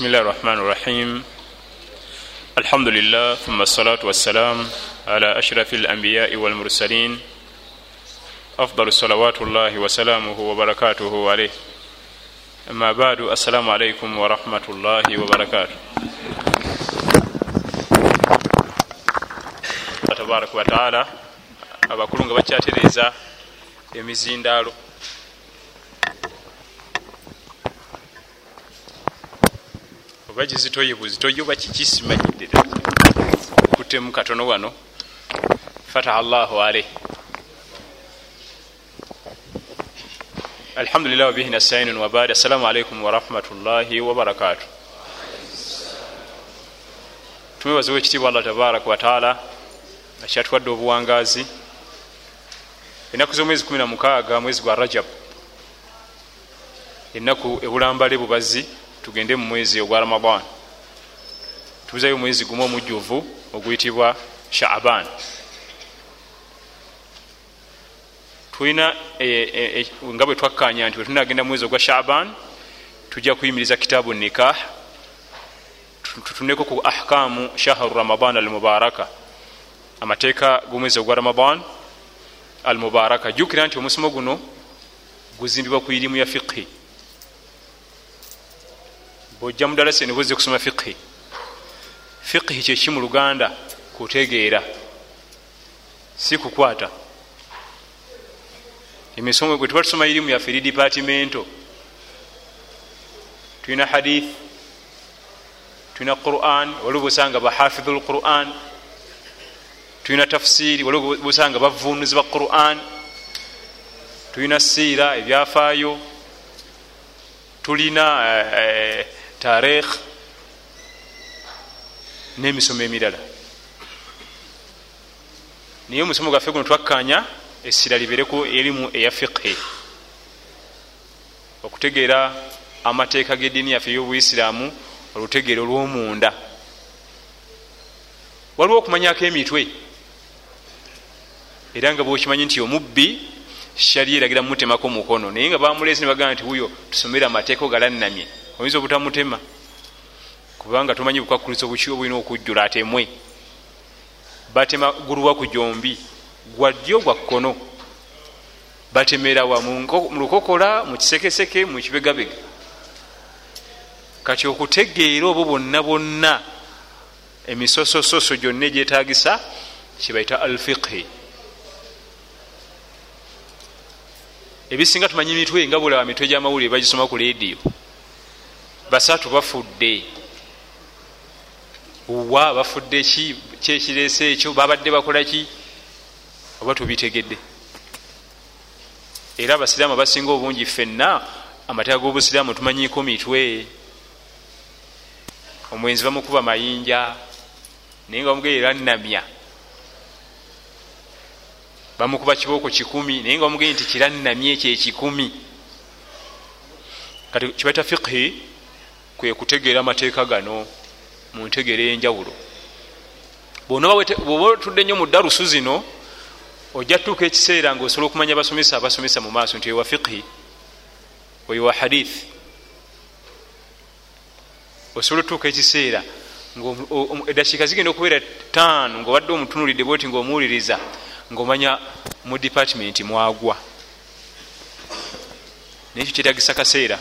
بسم الله الرحمن الرحيم الحمد لله ثم الصلاة والسلام على أشرف الأنبياء والمرسلين أفضل صلوات الله وسلامه وبركاته عليه أما بعد السلام عليكم ورحمة الله وبركاته tabaraka wataala abakulu nga bakyatereeza emizindaalo. Oba gizitoye buzitoye oba kikisimanyiddde kutemu katono wano. Fataha llahu alaih alhamdulilah wabihi nastainun wabad assalamu alaikum warahmatullahi wabarakatu tumwebaziwo ekitiibwa allah tabaraka wataala akyatuwadde obuwangazi enaku z'omwezi 16 mwezi gwa rajab enaku ebulambale bubazi tugende mu mwezi ogwa ramadan tubuzayo omwezi gumu omujjuvu oguyitibwa shaaban tulina nga bwe twakkanya nti wetunagenda mwezi ogwa shaaban tujja kuyimiriza kitaabu nikah tutuneko ku ahkamu shahru ramadan almubaraka. Amateeka g'omwezi ogwa ramadan almubaraka. Jjukira nti omusomo guno guzimbibwa ku irimu ya fiqhi bwojja mudalasa nibuze kusoma fiqhi. Fiqhi kyeki mu luganda kutegeera si kukwata. Emisomo gwe tuba tusoma irimu yaffe eri dipatimento tulina hadith tulina quran waliwo busanga bahafidhu lquran tulina tafsiri waliwo busanga bavunuzi ba quran. Tulina siira ebyafaayo. Tulina uh, uh, tarikh n'emisomo emirala. Naye omusomo gwaffe guno twakkanya essira libereku erimu eya fiqhi. Okutegeera amateeka g'eddiini yaffe ey'obuisiraamu olutegeero olw'omunda waliwo okumanyako emitwe? Era nga bwokimanyi nti omubbi shali eragira mumutemako mukono. Naye nga bamulesi nebagaa nti wuyo tusomere amateeka ogalannamye oyinza obutamutema kubanga tomanyi bukwakulizo buki obulina okujjula atemwe batema guluwa ku gyombi gwaddyo gwa kkono. Batemerawa mu lukokola mu kisekeseke mu kibegabega. Kati okutegeera obwo bonna bonna emisosososo gyonna egyetagisa kyebaita alfiqhi. Ebisinga tumanyi mitwe nga bulaba mitwe gyamawulire bagisoma ku lediyo basatu bafudde. Wa bafudde ki kyekirese ekyo? Babadde bakola ki? Oba tubitegedde? Era abasiraamu abasinga obungi ffenna amateeka g'obusiraamu tumanyiko mitwe. Omwenzi bamukuba mayinja naye nga bamugeera nnamya bamukuba kibooko kikumi naye nga bamugee nti kirannamye ekyo ekikumi kati kibaita fiqhi kwe kutegeera amateeka gano mu ntegeera enjawulo bwoba otudde nnyo mu darusu zino ojja tutuuka ekiseera nga osobola okumanya abasomesa abasomesa mu maaso nti ewa fiqhi oyowa hadith. Osobola otutuuka ekiseera eddakiika zigenda okubeera taano ngaobadde omutunulidde bwoti ngaomuwuliriza ngaomanya mu department mwagwa. Naye ekyo kyetagisa kaseera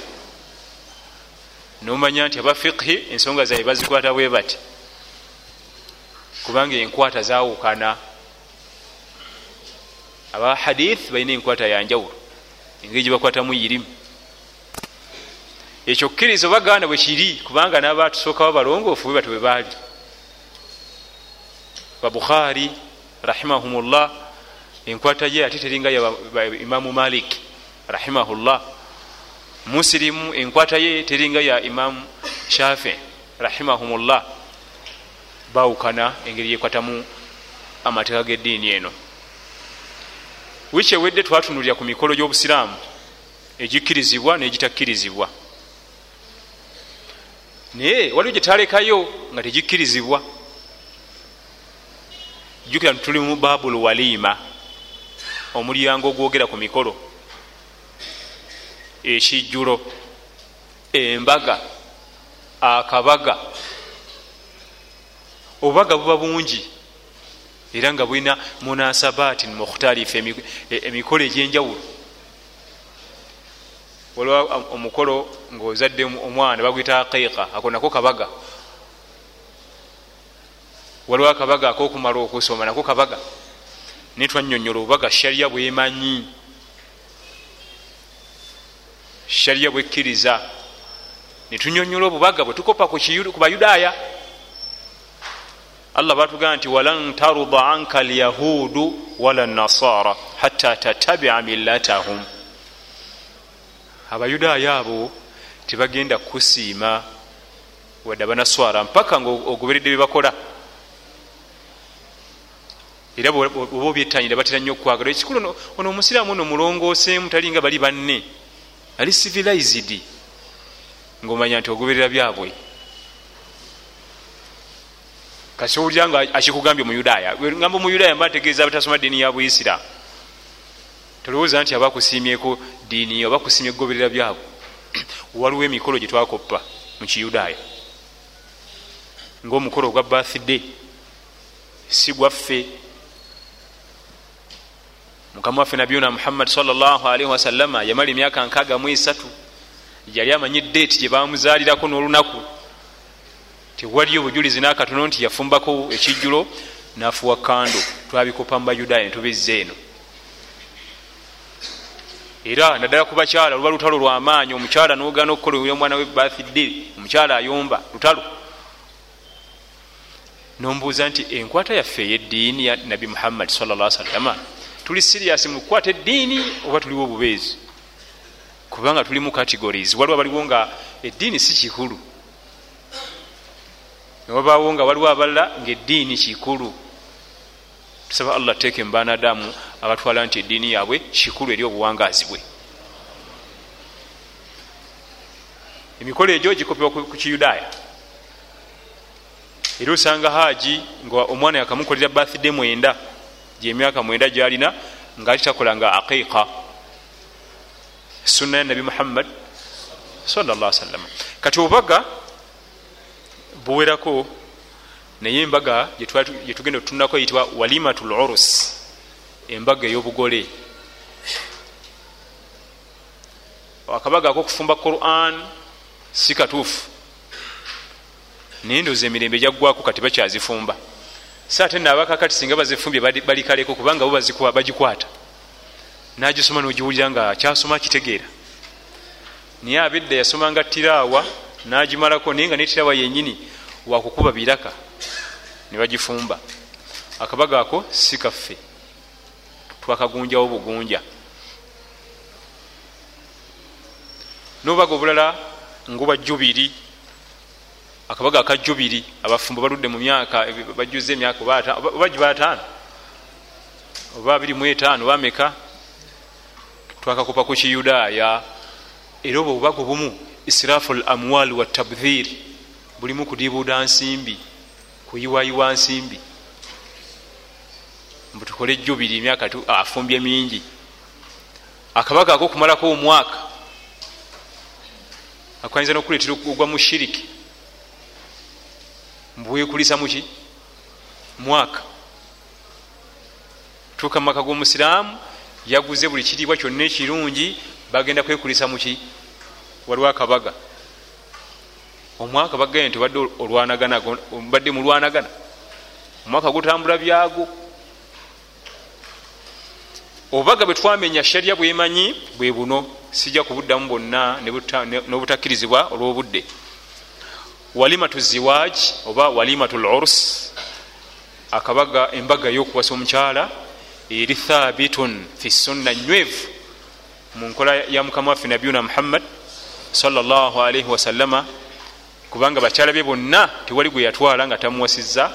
nomanya nti aba fiqhi ensonga zaabwe bazikwata bwe bati. Kubanga enkwata zawukana aba hadith balina enkwata yanjawulo engeri gyebakwatamu irimu ekyo kkiriza obaganda bwe kiri kubanga nabatusookawo balongoofu bwe batyo bwe baali. Babukhari rahimahumullah enkwata ye ate teringa ya imamu malik rahimahullah musirimu enkwata ye teringa ya imamu shafi rahimahumullah bawukana engeri yekwatamu amateeka g'eddiini eno. Wiiki ewedde twatunulira ku mikolo gy'obusiraamu egikkirizibwa n'egitakkirizibwa. Naye waliwo gyetalekayo nga tegikkirizibwa. Jjukira nti tuli mu babul walima omulyango ogwogera ku mikolo ekijjulo embaga akabaga. Obubaga buba bungi era nga bulina munasabaati mukhtalifu emikolo egyenjawulo. Waliwo omukolo ngaozadde omwana bagwita aqiika ako nako kabaga. Waliwo akabaga akokumala okusoma nako kabaga. Naye twanyonyola obubaga shariya bwemanyi shariya bwekkiriza. Netunyonyola obubaga bwetukopa ku bayudaaya. Allah batugamba nti walan taruda anka lyahudu wala nasara hatta tatabia millatahum. Abayudaaya abo tebagenda kusiima wadde abanaswara mpaka nga ogoberedde byebakola era oba obyetanyira batera nnyo okwagala. Ekikulu ono omusiraamu ono mulongooseemu tali nga bali banne ali civilized. Ngaomanya nti ogoberera byabwe. Kasi owulira nga akikugambye omuyudaaya ngamba omuyudaaya mba ategeeza abatasoma diini ya buisiraamu tolowooza nti abakusiimyeko diini oba kusiimya kugoberera byabwe. Waliwo emikolo gye twakoppa mu kiyudaaya ngaomukolo ogwa bathday si gwaffe mukama waffe nabiyuna muhammad salllahalihi wasalama yamala emyaka nkaaga mu esatu yali amanyi deeti gye bamuzaalirako n'olunaku. Tewaliyo obujulizi nakatono nti yafumbako ekijjulo nafuwa kando. Twabikopa mu bayudaaya netubizza eno. Era naddala ku bakyala luba lutalo lwamaanyi omukyala nogana okukola omwana we bathday omukyala ayomba lutalo. Nombuuza nti enkwata yaffe eyeddiini ya nabi muhammad salla salama tuli sirias mu kukwata eddiini oba tuliwo obubeezi? Kubanga tuli mu categories. Waliwo baliwo nga eddiini si kikulu. Newabaawo nga waliwo abalala ngaeddiini kikulu. Tusaba allah teeke mubanadamu abatwala nti eddiini yaabwe kikulu eri obuwangazi bwe. Emikolo egyo gikopebwa ku kiyudaaya. Era osanga haaji nga omwana yakamukolera bathday mwenda gyemyaka mwenda gyalina ngaali takola nga aqiqa sunna ya nabi muhammad salla salama kati obubaga buwerako naye embaga gyetugenda otutunako eyitibwa walimatu lurus embaga ey'obugole. Akabaga akokufumba quran si katuufu. Naye ndoza emirembe gyaggwako kati bakyazifumba sa ate naabakakati singa bazifumbye balikaleko kubanga bo bagikwata. Nagisoma nogiwulira nga kyasoma kitegeera. Naye abedda yasomanga tiraawa nagimalako naye nga netiraawa yenyini wakukuba biraka nebagifumba akabaga ako si kaffe. Twakagunjawo bugunja nobubaga obulala ngaobwa jubiri akabaga aka jubiri abafumbo baludde mu myaka bajuze emyaka oba gibataano oba abiri mu etaano bameka twakakopa ku kiyudaaya. Era obwo obubaga obumu israfu l amwal wa tabdhir bulimu kudibuuda nsimbi kuyiwayiwa nsimbi. Mbutukole jubiri emyaka afumbye mingi. Akabaga akokumalako omwaka akayinza nokuleetera okugwa mu mbwekulisa muki mwaka. Tuuka mumaka g'omusiraamu yaguze buli kiriibwa kyonna ekirungi bagenda kwekulisa muki waliwo akabaga. Omwaka bagaye nti obadde olwanagana badde mulwanagana omwaka gutambula byago. Obubaga bwe twamenya shariya bwemanyi bwe buno sijja kubuddamu bwonna n'obutakkirizibwa olw'obudde walimatu ziwaj oba walimatu lurs akabaga embaga y'okuwasa omukyala eri thabitun fi sunna nywevu mu nkola ya mukama waffe nabiyuna muhammad salaalaihi wasallama kubanga bakyala be bonna tewali gwe yatwala nga tamuwasizza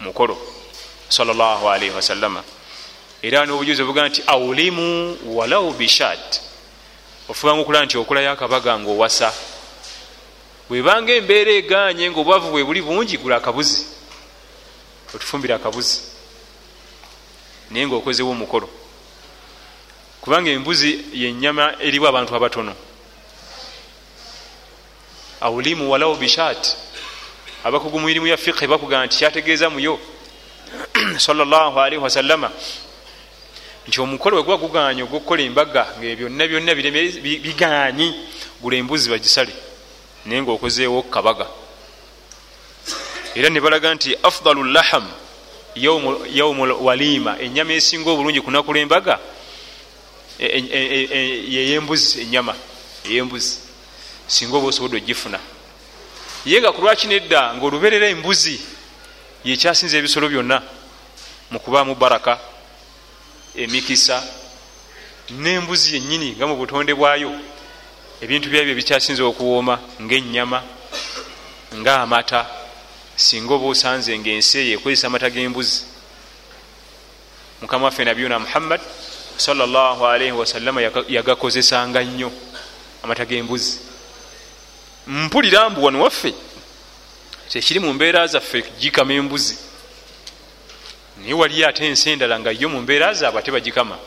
mukolo salaalaihi wasallama. Era n'obujuzi obuga nti aulimu walau bishat ofubanga okulaba nti okolayo akabaga ngaowasa bwebanga embeera eganye nga obwavu bwe buli bungi gula akabuzi. Otufumbire akabuzi. Naye ngaokozewo omukolo. Kubanga embuzi yenyama eriwo abantu abatono. Aulimu walau bishat. Abakugu mumirimu ya fiqhi bakugaa nti kyategeeza muyo salllahalihi wasallama nti omukolo weguba guganye ogwokukola embaga nga byonna byonna biganyi gula embuzi bagisale naye nga okozeewo kabaga. Era nebalaga nti afdalu laham yaumu walima. Enyama esinga obulungi kunakula embaga yeyembuzi enyama eyembuzi singa oba osobodde ogifuna. Ye nga kulwaki nedda ngaoluberera embuzi yekyasinza ebisolo byonna mukubaamu baraka emikisa nembuzi yenyini nga mu butonde bwayo ebintu byabyo bikyasinza okuwooma ngaenyama ngaamata singa oba osanze nga ensi eyo ekozesa amata gembuzi. Mukama waffe nabiyuna muhammad salllahalaihi wasallama yagakozesanga nnyo amata gembuzi. Mpulira mbu wano waffe tekiri mu mbeera zaffe kugikama embuzi. Naye waliyo ate ensi endala nga yo mu mbeera zaabwe ate bagikama.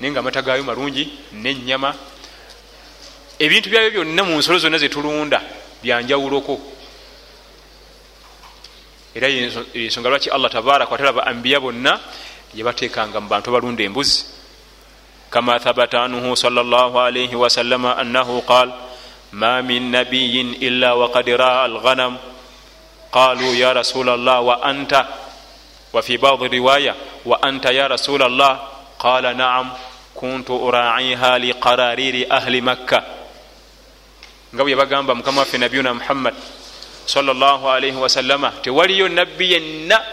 Naye nga amata gaayo malungi nenyama ebintu byayo byonna mu nsolo zonna zetulunda byanjawuloko era yensonga lwaki allah tabaraka watalaba ambiya bonna yabatekanga mu bantu abalunda embuzi. Kama thabata anhu salllahalaihi wasallama annahu qal ma min nabiyin illa wakad raa alghanam. Qalu ya rasul llah wa anta? Wafi badi riwaya wa anta ya rasul llah qala naam kuntu uraiha liqarariri ahli makka nga bwe yabagamba mukama waffe nabiyuna muhammad salllahalaihi wasallama tewaliyo nabbi yenna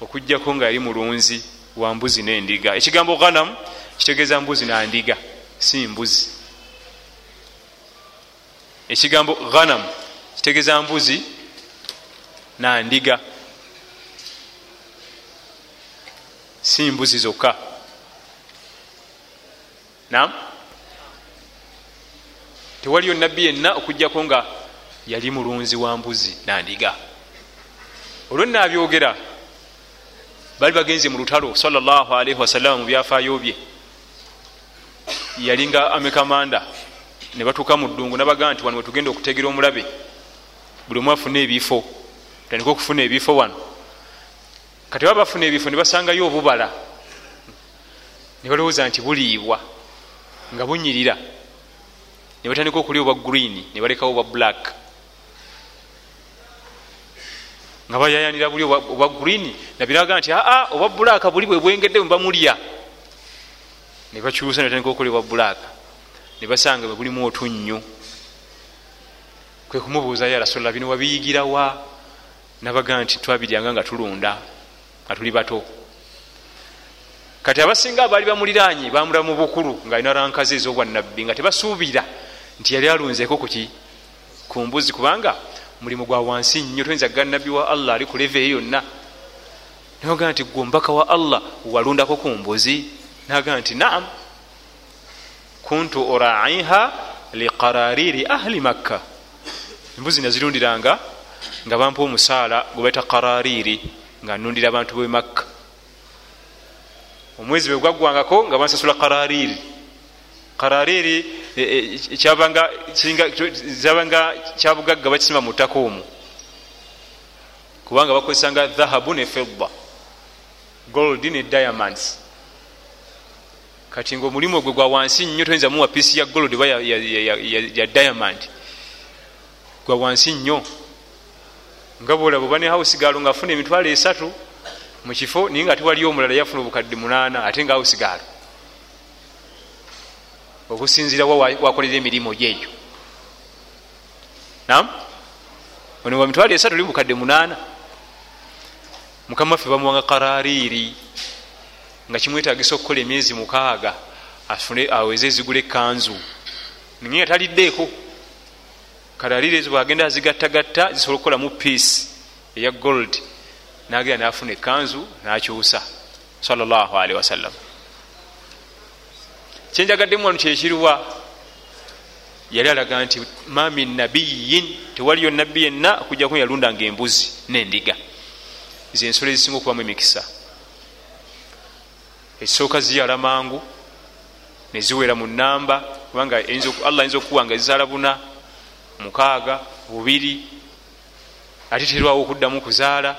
okugjako nga yali mulunzi wa mbuzi nendiga. Ekigambo ghanam kitegeeza mbuzi nandiga si mbuzi. Ekigambo ghanam kitegeeza mbuzi nandiga si mbuzi zokka. Nam tewaliyo nabbi yenna okugjako nga yali mulunzi wa mbuzi nandiga olwenabyogera bali bagenze mu lutalo salllahalaihi wasalama mu byafaayo bye. Yalinga amekamanda ne batuuka mu ddungu nabagaa nti wano wetugenda okutegera omulabe. Buli omu afuna ebifo tandika okufuna ebifo wano. Kati baba bafuna ebifo ne basangayo obubala. Ne balowooza nti buliibwa nga bunyirira ne batandika okulya obwa green ne balekawo obwa black. Nga bayayanira buli obwa green nabiraga nti aa obwa black buli bwe bwengedde bwebamulya ne bakyusa ne batandika okulya obwa black. Ne basanga bwe bulimu otunnyu kwe kumubuuza ya rasulllah bino wabiyigirawa nabaga nti twabiryanga nga tulunda nga tuli bato. Kati abasinga abaali bamuliranye bamula mu bukulu nga alina rankazi ezobwanabbi nga tebasuubira nti yali alunzeko kuki ku mbuzi kubanga mulimu gwa wansi nnyo toyinza ga nabbi wa allah ali ku leve eyo yonna. Naga nti gwe omubaka wa allah walundako ku mbuzi? Naga nti naam. Kuntu oraiha liqarariri ahli makka. Embuzi nazirundiranga nga bampa omusaala gwe baita qarariri nga nundira abantu be makka. Omwezi bwe gwaggwangako nga bansasula qarariri. Qarariri kyabanga kyabugagga bakisima mu ttaka omwo. Kubanga bakozesanga dhahabu ne fedda gold ne diamonds. Kati nga omulimu gwe gwa wansi nnyo toyinza muwa piisi ya gold oba ya diamond. Gwa wansi nnyo. Nga bwolaba oba ne house gaalo ngaafuna emitwalo esatu mukifo naye nga tewaliyo omulala yafuna obukadde munaana ate nga house gaalo okusinzira wa wakolera emirimu gyegyo nam ono wa mitwalo esatu oli bukadde munaana. Mukama waffe bamuwanga karariri nga kimwetagisa okukola emyezi mukaaga afune aweze ezigula ekanzu naye nga taliddeeko karariri ezo bwagenda azigattagatta zisobola okukolamu piisi eya gold nagenda nafuna ekanzu nakyusa. Salllahalihi wasallam kyenjagaddemu wano kyekiruwa yali alaga nti ma min nabiyin tewaliyo nabbi yenna okujjaku yalundanga embuzi nendiga. Zensolo ezisinga okubamu emikisa. Ekisooka ziyala mangu neziwera mu namba kubanga allah ayinza okuwa nga zizaala buna mukaaga bubiri ate terwawo okuddamu kuzaala.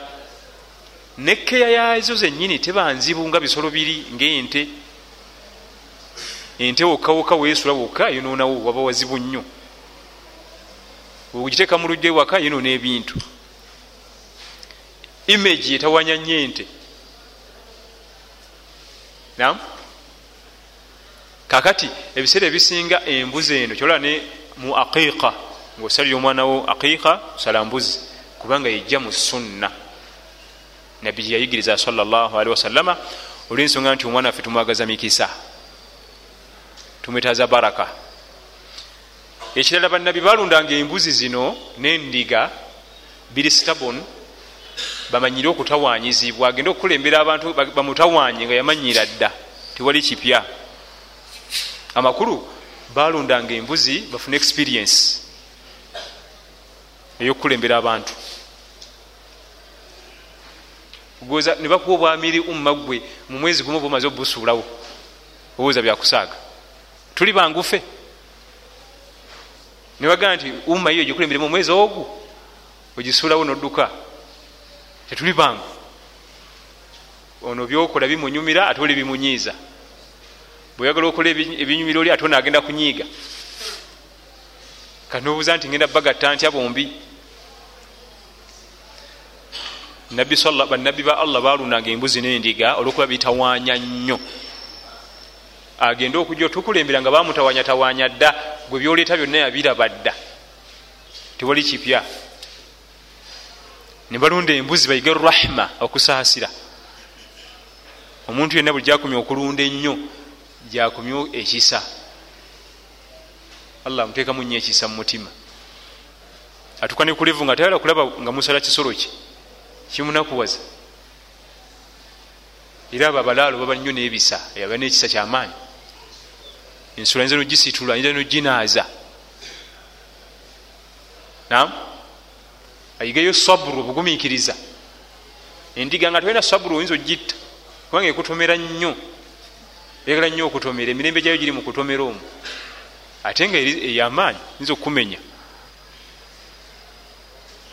Nekeya yazo zenyini tebanzibu nga bisolo biri ngaente ente wokkawokka weesula wokka yononawo waba wazibu nnyo. Ogiteeka mu lujja ewaka yonona ebintu. Imagi etawanya nnyo ente. Nam kakati ebiseera ebisinga embuzi eno kyola ne mu aqiqa ngaosalira omwanawo aqiqa sala mbuzi kubanga yejja mu sunna. Nabbi gyeyayigiriza salli wasallama olwensonga nti omwana waffe tumwagaza mikisa tumwetaza baraka. Ekirala bannabi balundanga embuzi zino nendiga biri stabon bamanyire okutawanyizibwa agende okukulembera abantu bamutawanye nga yamanyira dda tewali kipya. Amakulu balundanga embuzi bafune experience eyokukulembera abantu. Goza nebakuwa obwamiri ummaggwe mu mwezi gumu oba omaze obusuulawo obuuza byakusaaga tuli bangufe. Nebagaa nti umma iyo gikulemberemu omwezi ogwo ogisuulawo nodduka. Tetuli bangu. Ono byokola bimunyumira ate oli bimunyiiza. Bweyagala okola ebinyumira oli ate onagenda kunyiiga. Kanobuuza nti ngenda bagatta ntya bombi? Bannabbi ba allah balundanga embuzi nendiga olwokuba bitawanya nnyo agende okujja otukulembera nga bamutawanyatawanya dda gwe byoleeta byonna yabiraba dda. Tewali kipya. Nebalunda embuzi bayige rahma okusaasira. Omuntu yenna buli jakumya okulunda ennyo jakumya ekisa. Allah amuteekamu nnyo ekisa mu mutima. Atuka ne kulevu nga tayala kulaba nga musala kisolo kye kimunakuwaza. Era abo abalaalo baba nnyo nebisa aba nekisa kyamaanyi ensula yinza nogisitula yinza noginaaza. Nam ayigeyo saburu obugumikiriza endiga nga tolina saburu oyinza ogitta. Kubanga ekutomera nnyo. Eyagala nnyo okutomera emirembe gyayo giri mu kutomera omwo. Ate nga eyamaanyi yinza okukumenya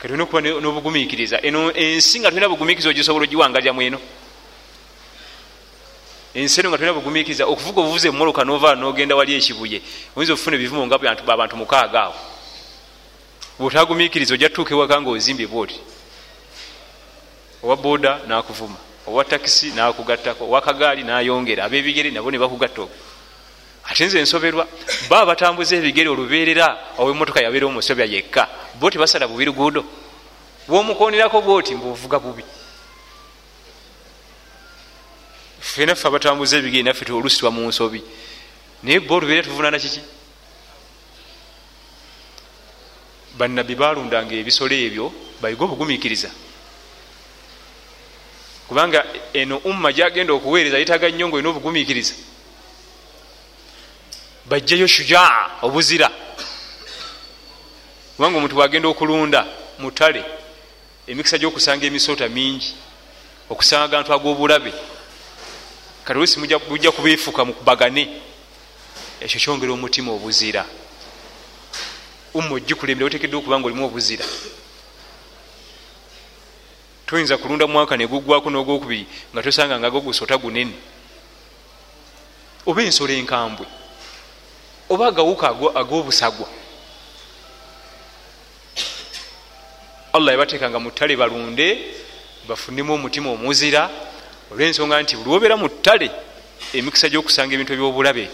katulina okuba nobugumikiriza eno ensi nga tulina bugumikiriza ogisobola ogiwangalyamu eno ensi eno nga tulina bugumikiriza okuvuga obuvuze emumoloka nova nogenda wali ekibuye. Oyinza okufuna ebivumo nga abantu mukaaga awo. Bwotagumikiriza ojja tutuuka ewaka nga ozimbye bwoti. Owa boda nakuvuma owa takisi nakugattako owakagaali nayongera abebigere nabo nebakugatta okwo ate nze ensoberwa baba batambuza ebigere olubeerera owemotoka yabeera omusobya yekka bo tebasala bubi luguudo. Bwomukonirako bwoti mbuvuga bubi fenaffe abatambuza ebigere naffe olusi twa mu nsobi. Naye bo olubeerera tuvunana kiki? Bannabbi balundanga ebisolo ebyo bayige obugumikiriza kubanga eno umma gyagenda okuweereza yetaga nnyo nga olina obugumikiriza bajjayo shujaa obuzira. Kubanga omuntu bwagenda okulunda mutale emikisa gyokusanga emisota mingi okusanga agantu ag'obulabe kati olusi bujja kubeefuka mukubagane ekyo kyongera omutima obuzira. Umma ogikulembera otekedde okuba nga olimu obuzira. Toyinza kulunda mwaka negugwako n'ogwokubiri nga tosanga nga gogusota gunene. Oba ensolo enkambwe oba agawuka ag'obusagwa. Allah yabateekanga mu ttale balunde bafunemu omutima omuzira olwensonga nti buli wobeera mu ttale emikisa gy'okusanga ebintu ebyobulabe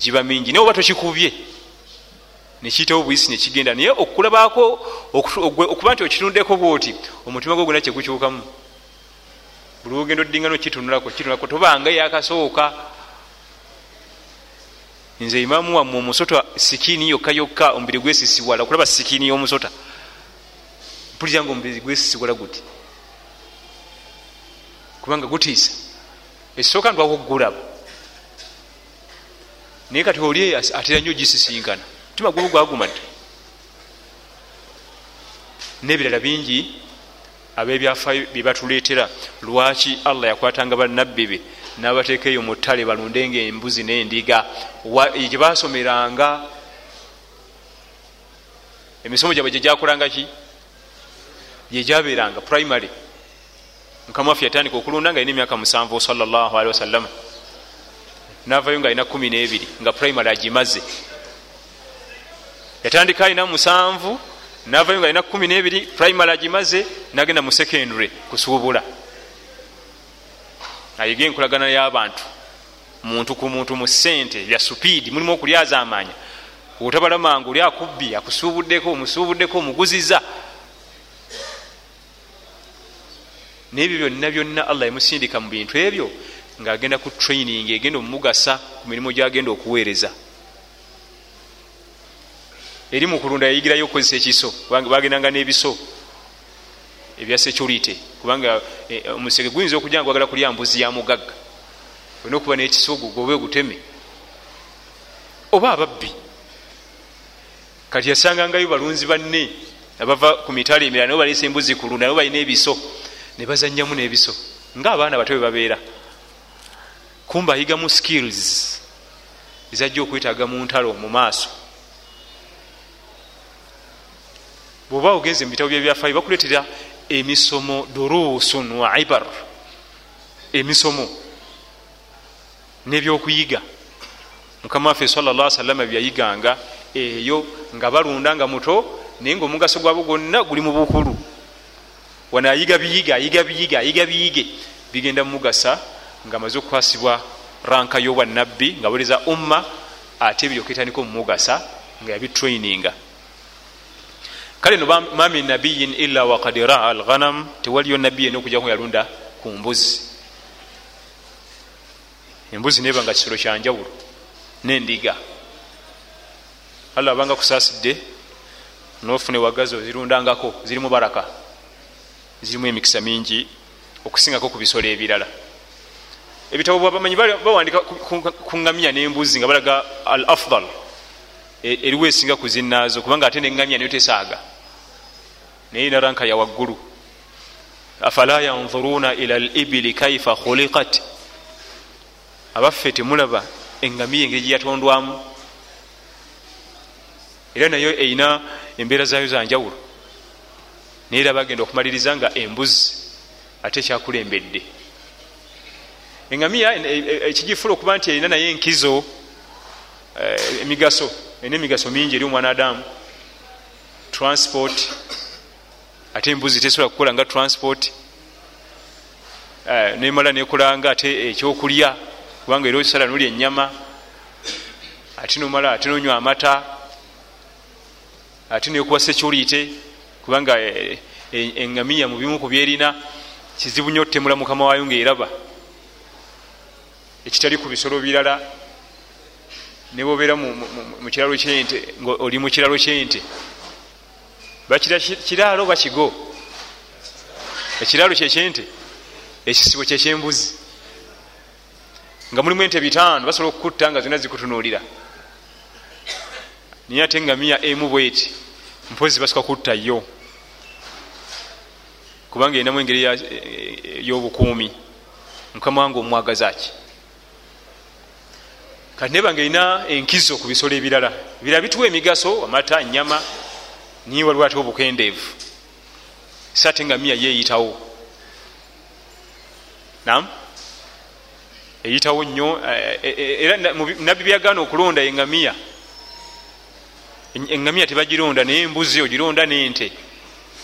giba mingi naye oba tokikubye nekiyitawo buyisi nekigenda naye okulabaako okuba nti okitundeko bwoti omutima gwo gwona kyegukyukamu buli wogenda oddinga nokitunulako kitunulako tobanga yakasooka. Nze imamu wamme omusota sikiini yokka yokka omubiri gwesisiwala okulaba sikiini y'omusota. Mpulira nga omubiri gwesisiwala guti kubanga gutiisa. Ekisooka ntwawogulaba naye kati oli atera nnyo gisisinkana mutima gwoba gwagumadde nebirala bingi abebyafayo byebatuleetera lwaki allah yakwatanga bannabbi be nabateeka eyo mu ttale balundenga embuzi n'endiga? Gyebasomeranga emisomo gyabwe gyegyakolangaki gyegyabeeranga primary mukamwaffe yatandika okulunda nga alina emyaka musanvu salllahalihi wasallama navayo nga alina kumi nebiri nga primary agimaze. Yatandika alina musanvu navayo nga alina kumi nebiri primary agimaze nagenda mu secondary kusuubula. Ayiga enkolagana y'abantu muntu ku muntu mu sente bya supiidi mulimu okulyaza amaanya otabalamangu oli akubbi akusuubuddeko omusuubuddeko omuguziza nebyo byonna byonna allah emusindika mu bintu ebyo ngaagenda ku training egenda omumugasa ku mirimu gyagenda okuweereza. Eri mukulunda yayigirayo okukozesa ekiso bagendanga n'ebiso ebya security kubanga e, omusege guyinza okujja nga gwagala kulya mbuzi ya mugagga olina okuba n'ekiso gobe guteme oba ababbi kati yasangangayo balunzi banne abava ku mitala emirala nabo baleesa embuzi kulunda nabo balina ebiso ne bazannyamu n'ebiso ngaabaana bato bwe babeera. Kumba ayigamu skills ezajja okwetaaga mu ntalo mu maaso. Bwoba ogenze mu bitabo byebyafaayo bakuleetera emisomo durusun wa ibar. Emisomo nebyokuyiga. Mukama waffe salla salama byeyayiganga eyo nga balunda nga muto naye nga omugaso gwabo gwonna guli mu bukulu wano ayiga biyiga ayiga biyiga ayiga biyige. Bigenda mumugasa nga amaze okukwasibwa ranka y'obwanabbi nga boleza umma ate ebiryoketandika omumugasa nga yabitraininga kale no ma min nabiyin illa wakad raa alghanam tewaliyo nabbi yena okujjaku yalunda ku mbuzi. Embuzi neba nga kisolo kyanjawulo nendiga. Allah abanga kusasidde nofune wagazi ozirundangako zirimu baraka zirimu emikisa mingi okusingako ku bisolo ebirala. Ebitabo bwabamanyi bawandika ku ngamiya nembuzi nga balaga al afdal eriwo esinga kuzinaazo kubanga ate neŋŋamya niyo tesaaga. Naye ina ranka ya waggulu. Afala yanzuruna ila libili kaifa khulikat abaffe temulaba eŋŋamiya engeri gyeyatondwamu era nayo erina embeera zayo zanjawulo naye era bagenda okumaliriza nga embuzi ate ekyakulembedde eŋŋamiya ekigifula okuba nti erina naye enkizo emigaso erina emigaso mingi eri omwana adamu. Transport ate embuzi tesobola kukola nga transport nemala nekolanga ate ekyokulya kubanga era osala nolya enyama ate nomala ate nonywa amata ate nekuwa security kubanga eŋŋamiya mu bimu ku byerina kizibu nnyo otemula mukama waayo ngaeraba ekitali ku bisolo birala nebobeera mukiralo kyente nga oli mu kiralo kyente. Bakiraalo bakigo ekiraalo kyekyente ekisibo kyekyembuzi nga mulimu ente bitaano basobola okukutta nga zonna zikutunuulira. Naye ate engamiya emu bweti mpozi basooka kutta yo. Kubanga erinamu engeri y'obukuumi. Mukama wange omwagazaki kati nebanga erina enkizo ku bisolo ebirala. Ebirala bituwa emigaso amata nyama niye waliwo ate obukendeevu. So ate engamiya yeeyitawo. Nam eyitawo nnyo era nabbi byagaana okulonda engamiya engamiya tebagironda naye embuzi ogironda nente.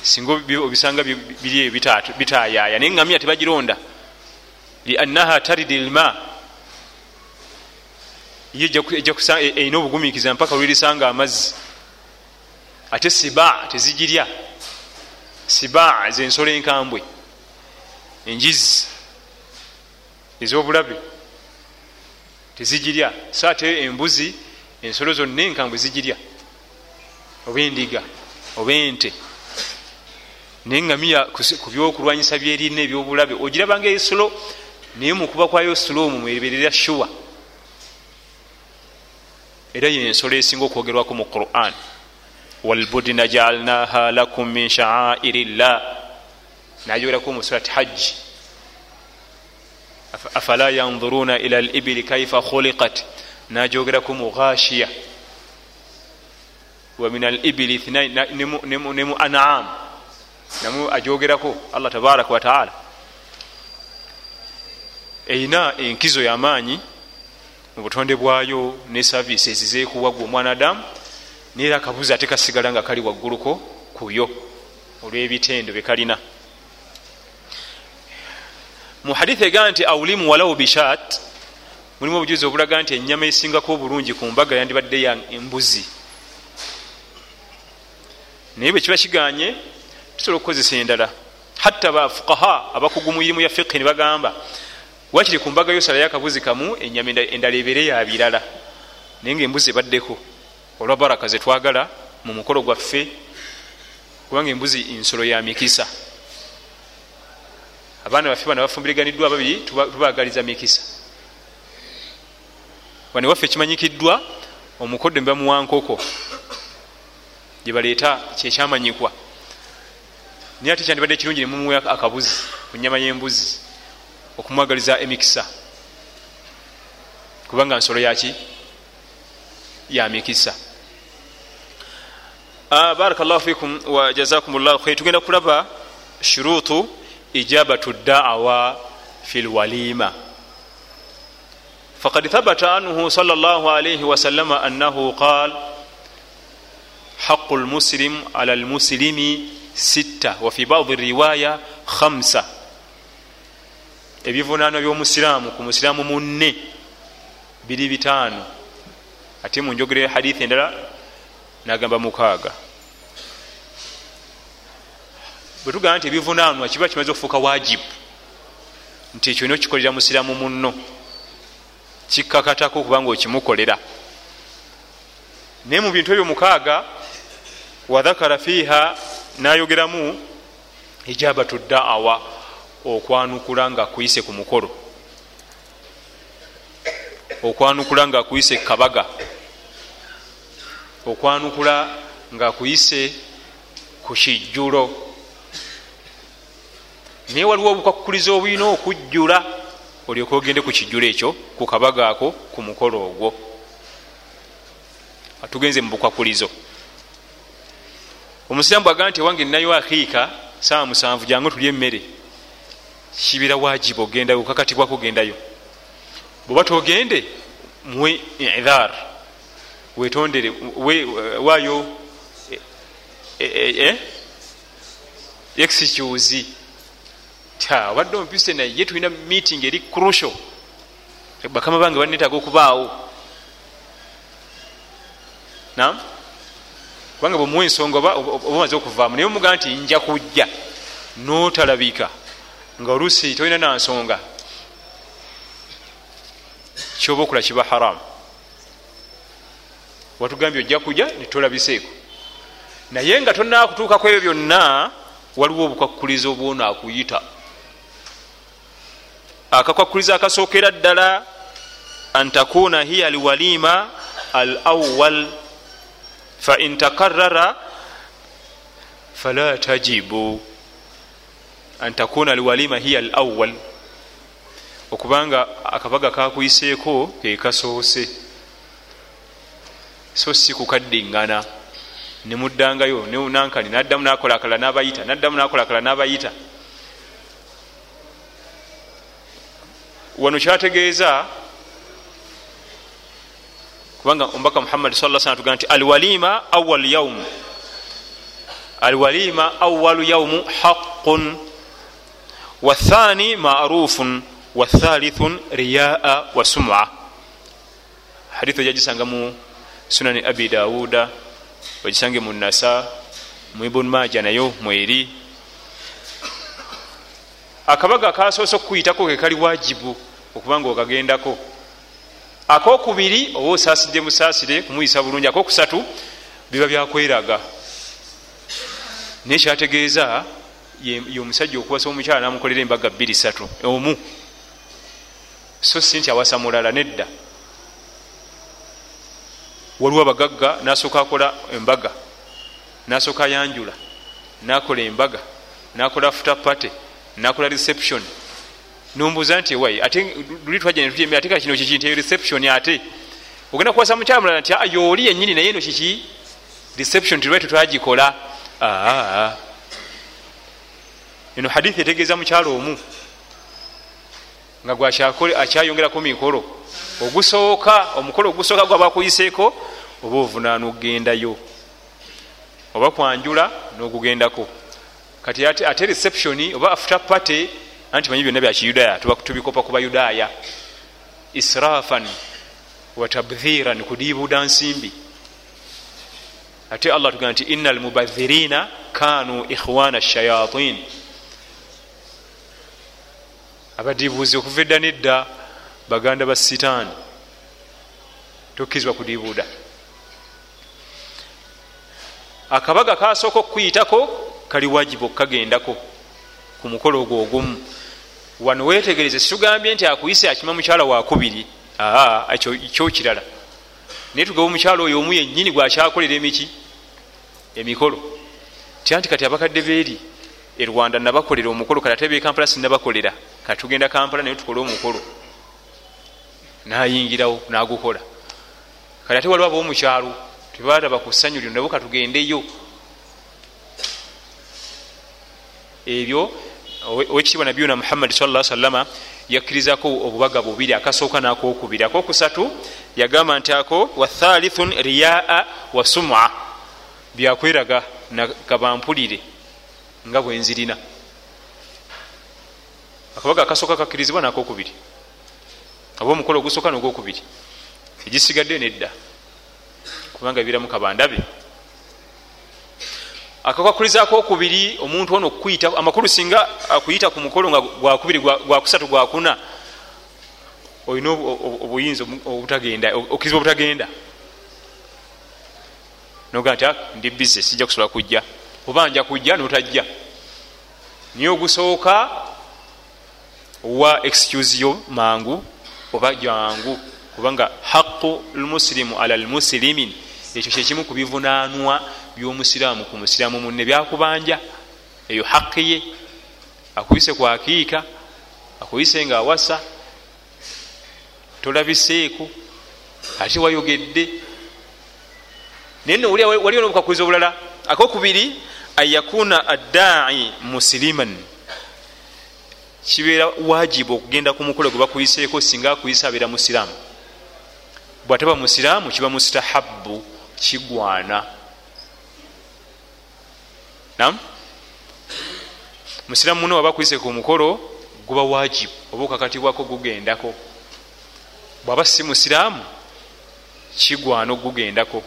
Singa obisanga biri bitayaaya naye engamiya tebagironda. Liannaha taridi lma ye erina obugumiikiza mpaka lwerisanga amazzi. Ate siba tezigirya. Siba zensolo enkambwe enjizi ezobulabe tezigirya. So ate embuzi ensolo zonna enkambwe zigirya oba endiga oba ente. Naye ngamiya ku byokulwanyisa byerina ebyobulabe ogirabanga esolo naye mukuba kwayo slomu mweberera shuwa era yensolo esinga okwogerwako mu quran. Walbudina jaalnaha lakum min shaairi llah nayogerako musurati hajji afala yanzuruna ila libili kaifa khuliqat? Najogerako mu ghashiya wamin al ibili ne mu anam. Namu ajogerako allah tabaraka wataala erina enkizo yamaanyi mu butonde bwayo ne services zekuwagwa omwanadamu neera akabuzi ate kasigala nga kali wagguluko kuyo olw'ebitendo byekalina mu hadithi egaa nti aulimu walau bishat mulimu obujuzi obulaga nti enyama esingako obulungi ku mbaga yandibadde ya embuzi naye bwe kiba kiganye tusobola okukozesa endala. Hatta bafukaha abakugu mu irimu ya fiqhi ne bagamba wakiri ku mbaga yosalayo akabuzi kamu enyama endala ebere ya birala. Naye nga embuzi ebaddeko olwa baraka zetwagala mu mukolo gwaffe kubanga embuzi nsolo ya mikisa. Abaana baffe bana bafumbiriganiddwa babiri tubagaliza mikisa. Wane waffe kimanyikiddwa omukodde mbamuwa nkoko gyebaleeta kyekyamanyikwa naye ate kyandibadde ekirungi nemumuwa akabuzi ku nyama y'embuzi okumwagaliza emikisa. Kubanga nsolo yaki ya mikisa. Ah, baraka llahu fikum wajazakum llahu khair tugenda kulaba shurutu ijabatu daawa fi lwalima faqad thabata anhu sal llah alaihi wasalama annahu qal haqu lmuslim ala lmuslimi sitta wafi badi riwaya khamsa. Ebivunaano byomusiraamu ku musiraamu munne biri bitaano. Ate munjogere hadithi endala nagamba mukaaga. Bwetugamba nti ebivunaanwa kiba kimaze okufuuka wajibu nti ekyo nio kikolera musiraamu munno. Kikkakatako kubanga okimukolera naye mu bintu ebyo mukaaga wadhakara fiiha nayogeramu ijabatu daawa okwanukula nga akuyise ku mukolo. Okwanukula nga akuyise kabaga. Okwanukula nga akuyise ku kijjulo. Naye waliwo obukwakukuliza obulina okujjula olyoka ogende ku kijjulo ekyo ku kabaga ako ku mukolo ogwo. Atugenze mu bukwakulizo omusiramu bwagaa nti ewange ninayo akiika saawa musanvu jangu tulye emmere. Kibira wajibu ogendayo okakatibwako ogendayo. Bweoba togende muwe idhar wetondere waayo excuse obadde omupise naye tulina meeting eri crucial. Bakama bange banetaga okubaawo. Nam kubanga bwemuwa ensonga oba omaze okuvaamu naye omugaa nti nja kujja. Notalabika nga oluusi tolina nansonga. Kyoba okula kiba haramu watugambye ojja kujja netolabiseeko naye nga tonakutuukaku ebyo byonna waliwo obukwakuliza obwonaakuyita akakwakuliza akasookera ddala an takuna hiya alwalima al awal fain takarara fala tajibu. An takuna alwalima hiya al awal okubanga akabaga kakuyiseeko kekasoose so si kukaddiŋŋana nemuddangayo nankani naddamu nakolakalala nabayita naddamu nakolakalala nabayita. Wano kyategeeza kubanga omubaka muhammad sa sa tugaa nti alwalima awal yaumu alwalima awalu yaumu haqun wathani marufun wathalithun riyaa wa suma. Hadithu ejagisanga mu sunani abi dawuda ogisange mu nasa mu ibun maja nayo mweri akabaga kasoose okukuyitako ke kali wajibu okubanga okagendako akokubiri oba osaasidde musaasire kumuyisa bulungi akokusatu biba byakweraga. Naye kyategeeza ye omusajja okuwasa omukyala namukolera embaga bbiri satu omu. So si nti awasa mulala nedda. Waliwo abagagga nasooka akola embaga nasooka ayanjula nakola embaga nakola futapate nakola reception nombuuza nti ewai ate luli twajja netutya ate ka kino kiki? Nti reception ate. Ogenda kuwasa mukyala mulala nti yooli yenyini naye eno kiki? Reception tulwae tetwagikola eno hadithi etegeeza mukyalo omu nga gwakyayongerako mikolo ogusooka omukolo ogusooka gwabakuyiseeko oba ovunaana okugendayo oba kwanjula n'ogugendako kati ate reception oba after party anti manyi byonna byakiyudaaya tubikopa ku bayudaaya. Israfan watabdhiran kudiibuuda nsimbi. Ate allah tugamba nti ina almubadhirina kanu ikhwana shayatin. Abadiibuuzi okuva edda nedda baganda ba sitaani tokkizibwa kudiibuuda akabaga kasooka okukuyitako kali wajibu okukagendako ku mukolo ogwo ogumu. Wano wetegereze situgambye nti akuyise akima mukyala wakubiri aa ekyo kirala. Naye tugaba omukyalo oyo omu yennyini gwakyakolera emiki emikolo. Tya nti kati abakadde beeri e rwanda nabakolera omukolo kati ate bekampala sinabakolera. Kati tugenda kampala naye tukole omukolo. Nayingirawo nagukola. Kati ate waliwo ab'omukyalo tebalaba ku ssanyu lyo nabo katugendeyo ebyo owekitiibwa nabiyuna muhammadi salla salama yakkirizako obubaga bubiri akasooka nakokubiri akokusatu yagamba nti ako wathalithun riyaa wa suma. Byakweraga gabampulire nga bwenzirina akabaga akasooka kakkirizibwa nakokubiri oba omukolo ogusooka nogwokubiri. Egisigadde nedda kubanga biramu kabandabe akakwakulizaako okubiri omuntu ono okuyita amakulu singa akuyita ku mukolo nga gwakubiri gwakusatu gwakuna olina obuyinza obutagenda okkirizibwa obutagenda. Noga nti ah, ndi bize sijja kusobola kujja. Oba nja kujja notajja. Niye ogusooka wa excuse yo mangu oba jangu kubanga haqu lmusilimu ala lmusilimin ekyo kyekimu ku bivunanwa byomusiraamu ku musiraamu munne byakubanja eyo haqi ye. Akuyise kwakiika akuyise nga awasa tolabiseeko ate wayogedde. Naye no waliwo nobukakuliza obulala akokubiri anyakuna addai musiliman kibeera wajibu okugenda ku mukolo gwe bakuyiseeko singa akuyisa abeera musiraamu. Bwataba musiraamu kiba mustahabu kigwana nam musiraamu muno waba kuyise ku mukolo guba wajibu oba okakatibwako gugendako. Bwaba si musiraamu kigwana okugugendako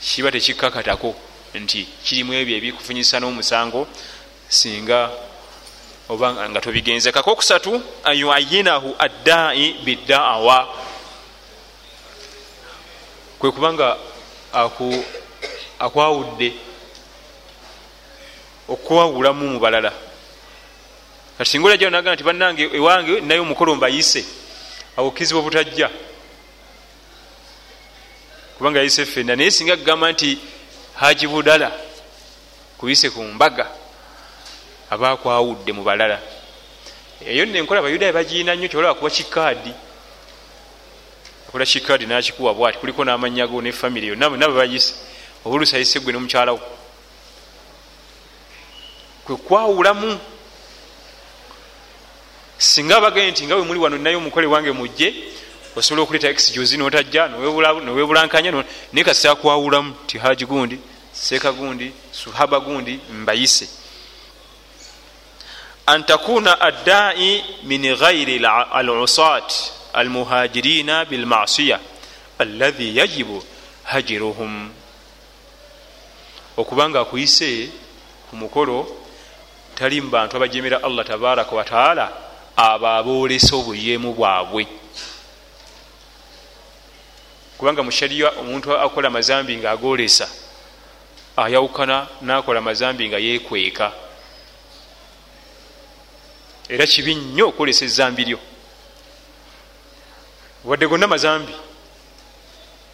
kiba tekikakatako nti kirimu ebyo ebikufunyisa n'omusango singa oba nga tobigenze kakokusatu ayuayinahu addai biddaawa kwekubanga akwawudde okwawulamu mu balala. Kati singa olajjao naga nti bannange ewange naye omukolo mbayise awokizibu obutajja. Kubanga yayise fenna naye singa kugamba nti haji budala kuyise ku mbaga aba akwawudde mu balala. Eyo nenkola abayudaaya bagiina nnyo kyolaba kuba kikaadi. Akola kikaadi nakikuwa bwati kuliko n'amanya go ne famiry yo nabe bayise. Obulusi ayise gwe nomukyalawo kwekwawulamu singa abagee nti nga we muli wano naye omukole wange mujje osobola okuleeta exjuzi notajja nowebulankanya naye kasi akwawulamu ti haji gundi seeka gundi suhaba gundi mbayise. An takuna addai min ghairi alusat almuhajirina bilmasiya alladhi yajibu hajiruhum. Okubanga akuyise ku mukolo tali mu bantu abajemera allah tabaraka wataala abo aboolesa obuyemu bwabwe. Kubanga mushariya omuntu akola mazambi nga agolesa ayawukana nakola mazambi nga yekweka era kibi nnyo okwolesa ezambi lyo. Wadde gonna mazambi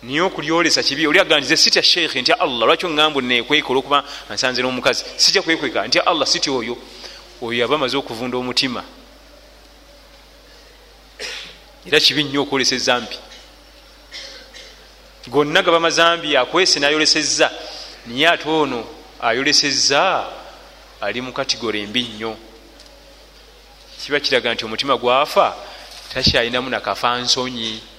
niye okulyolesa kibi oli agandize sitya sheikhe ntya allah lwaki oŋambu nekweka olwokuba nsanze n'omukazi? Sijja kwekweka ntya allah sitya oyo? Oyo yaba amaze okuvunda omutima. Era kibi nnyo okwolesa ezambi. Gonna gaba mazambi akwese nayolesezza niye ate ono ayolesezza ali mu katigore embi nnyo. Kiba kiraga nti omutima gwafa takyalinamu nakafa nsonyi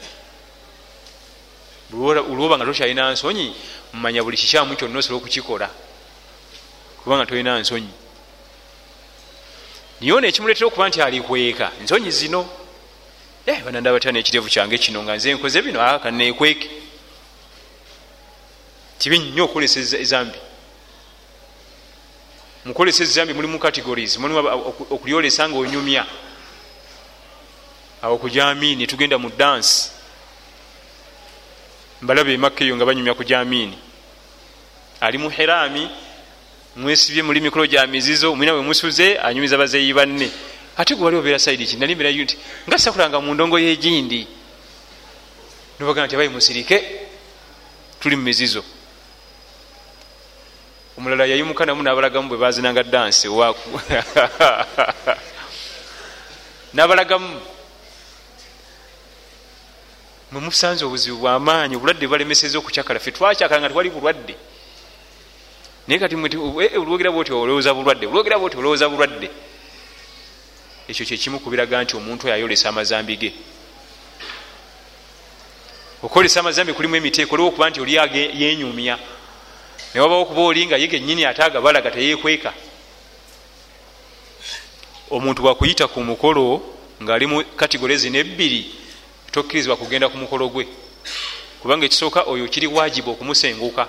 olwoba nga tokyalina nsonyi mumanya buli kikyamu kyonna osobola okukikola. Kubanga tolina nsonyi. Niye ono ekimuletera okuba nti alikweka nsonyi zino. Eh, banandaba tya nekirevu kyange kino nga nze nkoze bino? Ah, kanekweke kibi nnyo okukolesa ezambi. Mukolesa ezambi mulimu categories mulimu okulyolesa nga onyumya. Awo kujamiini tugenda mu dansi mbalaba emakka eyo nga banyumya ku jamiini ali mu herami mwesibye muli mikolo gya mizizo mwina we musuze anyumiza bazeeyi banne. Ate gwe wali obeera saidi ki nali mberayo nti nga sakulanga mu ndongo yegindi nobagamba nti abayi musirike tuli mu mizizo. Omulala yayimuka namu nabalagamu bwe bazinanga dansi owaku nabalagamu mwemusanze obuzibu bwamaanyi obulwadde bwalemeseza okucyakala fe twacyakala nga twali bulwadde. Naye kati olwogera bwoti olowooza bulwadde olwogera bwoti olowooza bulwadde. Ekyo kyekimu kubiraga nti omuntu oyo ayolesa amazambi ge. Okolesa amazambi kulimu emiteeko oliwo okuba nti oli yenyumya newabawo okuba oli nga ye genyini ate agabalaga teyekweka omuntu bwakuyita ku mukolo ngaali mu katigole zino ebbiri tokkirizibwa kugenda ku mukolo gwe. Kubanga ekisooka oyo kiri wajibu okumusenguka.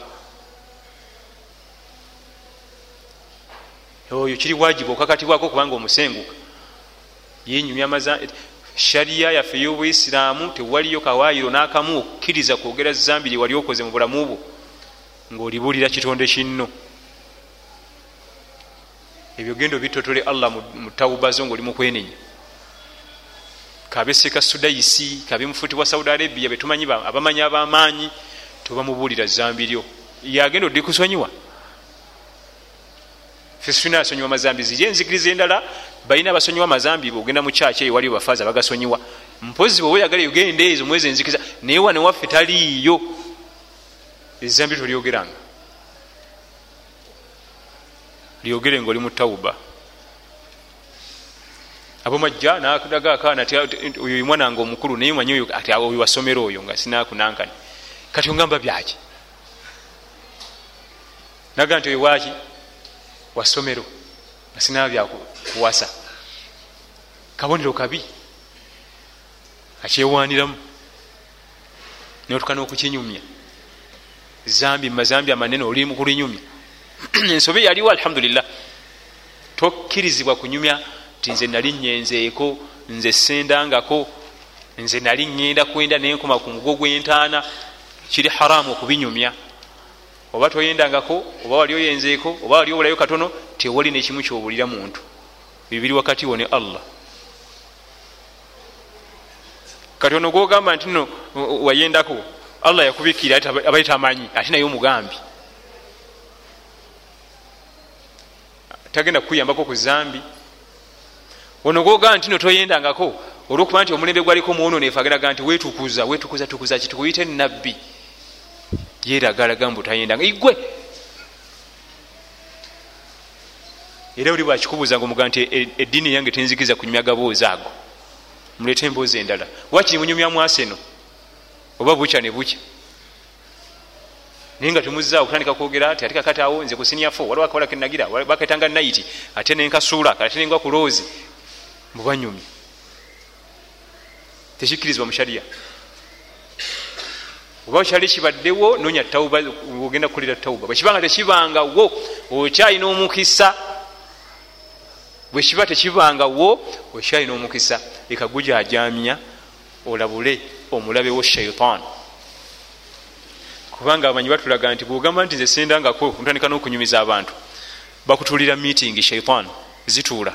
Oyo kiri wajibu okakatibwako kubanga omusenguka. Yenyumya shariya yaffe ey'obwisiraamu tewaliyo kawaayiro n'akamu okukkiriza kwogera zambi lye wali okoze mu bulamu bwo ngaolibuulira kitonde kinno. Ebyo gendo bitotole allah mu tawubazo ngaoli mukwenenya kabeseka sudaisi kabe mufuti wa saudi arabia betumanyi abamanyi abamaanyi tobamubuulira zambi lyo yagenda oddi kusonyiwa fesitulina asonyiwa mazambi ziri enzikiriza endala balina abasonyiwa mazambi bwogenda mu kyaki eyo waliyo bafaaza bagasonyiwa mpozi bweoba oyagala yogenda ezo mwezi enzikiriza naye wane waffe taliiyo. Ezambi tolyogeranga. Lyogere ngaoli mu tawuba abomajja nadaga akaana oyo mwanange omukulu naye manyi ati oyo wasomero oyo nga sinakunankani kati ongamba byaki? Naga nti oyo waki wasomero nga sinaba byakuwasa kabonero kabi akyewaniramu notuka nokukinyumya. Zambi mazambi amanene oli mukulinyumya ensobi yaliwo alhamdulillah tokkirizibwa kunyumya ti nze nali nyenzeeko nze sendangako nze nali ŋŋenda kwenda nenkoma ku mugo gwentaana kiri haramu okubinyumya. Oba toyendangako oba wali oyenzeeko oba wali obulayo katono tewali nekimu kyobulira muntu. Bibiri wakati wo ne allah. Kati ono gogamba nti no wayendako? Allah yakubikira abali tamanyi ate naye omugambi. Tagenda kukuyambako ku zambi ono gogamba nti no toyendangako olwokuba nti omulembe gwaliko mwononefu ageraga nti wetukuza wetukuza tukuza kitukuyite nabbi yeragalaga mbutayendanga igwe! Era oli bwakikubuuza nga omugaa nti eddiini yange tenzikiriza kunyumya gaboozi ago. Mulete emboozi endala. Wakiri munyumya mwaseno oba bukya ne bukya naye nga temuzaawo kutandika kwogera ati ate kakati awo nze kusinyafo waliwo akawala kenagira baketanga naiti ate nenkasuula ate nenga ku loozi mubanyumya tekikkirizibwa mushariya oba kyali kibaddewo nonya tauba ogenda kukolera tauba bwekibanga tekibangawo okyalina omukisa bwekiba tekibangawo okyalina omukisa eka gujajamya olabule omulabewo shaitan kubanga abamanyi batulaga nti bwogamba nti nze sendangako ntandika nokunyumiza abantu bakutulira meeting shaitan zituula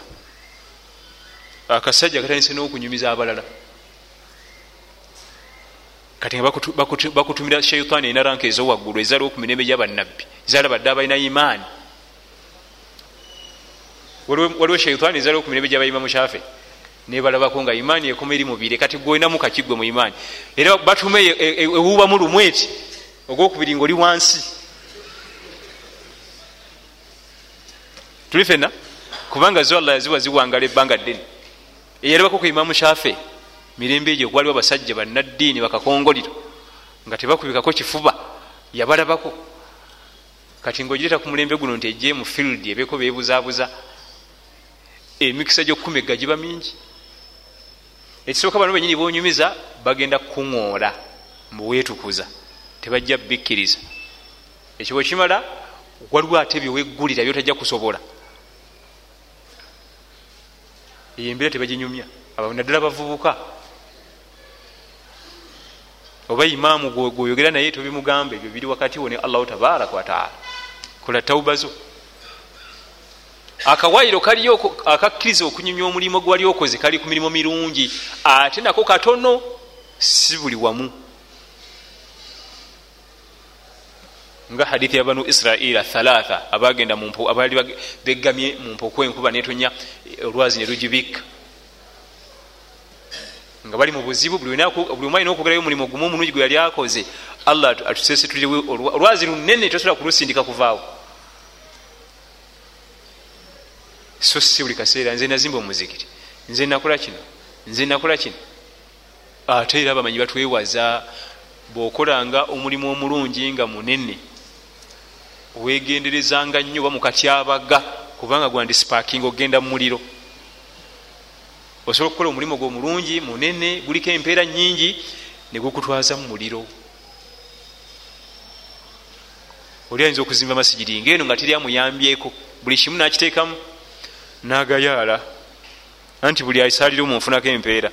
akasajja katandise nokunyumiza abalala. Kati nga bakutumira shaitaani erina ranka ezowaggulu ezaliwo ku mirembe gyabannabbi ezalabadde abalina imaani. Waliwo shaitaani ezaliwo ku mirembe gyabayimamu kyafe nebalabako nga imaani ekoma eri mubire kati gweolinamu kakigwe mu imaani. Era batume ewubamu lumweti ogwokubiri nga oli wansi. Tuli fena kubanga zo allah yaziwa ziwangala ebbanga ddene eyalabako ku imamu shafe mirembe egyo gwaliwo abasajja bannaddiini bakakongoliro nga tebakubikako kifuba yabalabako. Kati ngaogireta ku mulembe guno nti ejje mu field ebeeko bebuzabuza emikisa gyokkumega giba mingi. Ekisooka bano benyini bonyumiza bagenda kukuŋoola muweetukuza tebajja bikkiriza. Ekyo bwekimala waliwo ate byeweggulira byotajja kusobola eyo embeera tebaginyumya naddala bavubuka. Oba imaamu gwoyogera naye tobimugamba ebyo biri wakati wo ne allahu tabaraka wataala kola tauba zo. Akawairo kaliyo akakkiriza okunyumya omulimu gwali okoze kali ku mirimu mirungi. Ate nako katono si buli wamu nga hadithi ya banu israila thalatha abagenda abaali begamye mu mpuku enkuba netonya olwazi nerugibikka nga bali mu buzibu buli omu alina okwogerayo omulimu gumu omulungi gwe yali akoze allah atusese tuliwo olwazi lunene tosobola kulusindika kuvaawo. So si buli kaseera nze nazimba omuzikiti nze nakola kino nze nakola kino. Ate era bamanyi batwewaza bwokolanga omulimu omulungi nga munene wegenderezanga nnyo oba mukatyabaga kubanga gwandi spaking ogenda mu muliro. Osobola okukola omulimu gwe omulungi munene guliko empeera nyingi negukutwaza mu muliro. Oli ayinza okuzimba masigiri ngaeno nga teryamuyambyeko buli kimu nakiteekamu nagayaala anti buli aisalire omunfunako empeera.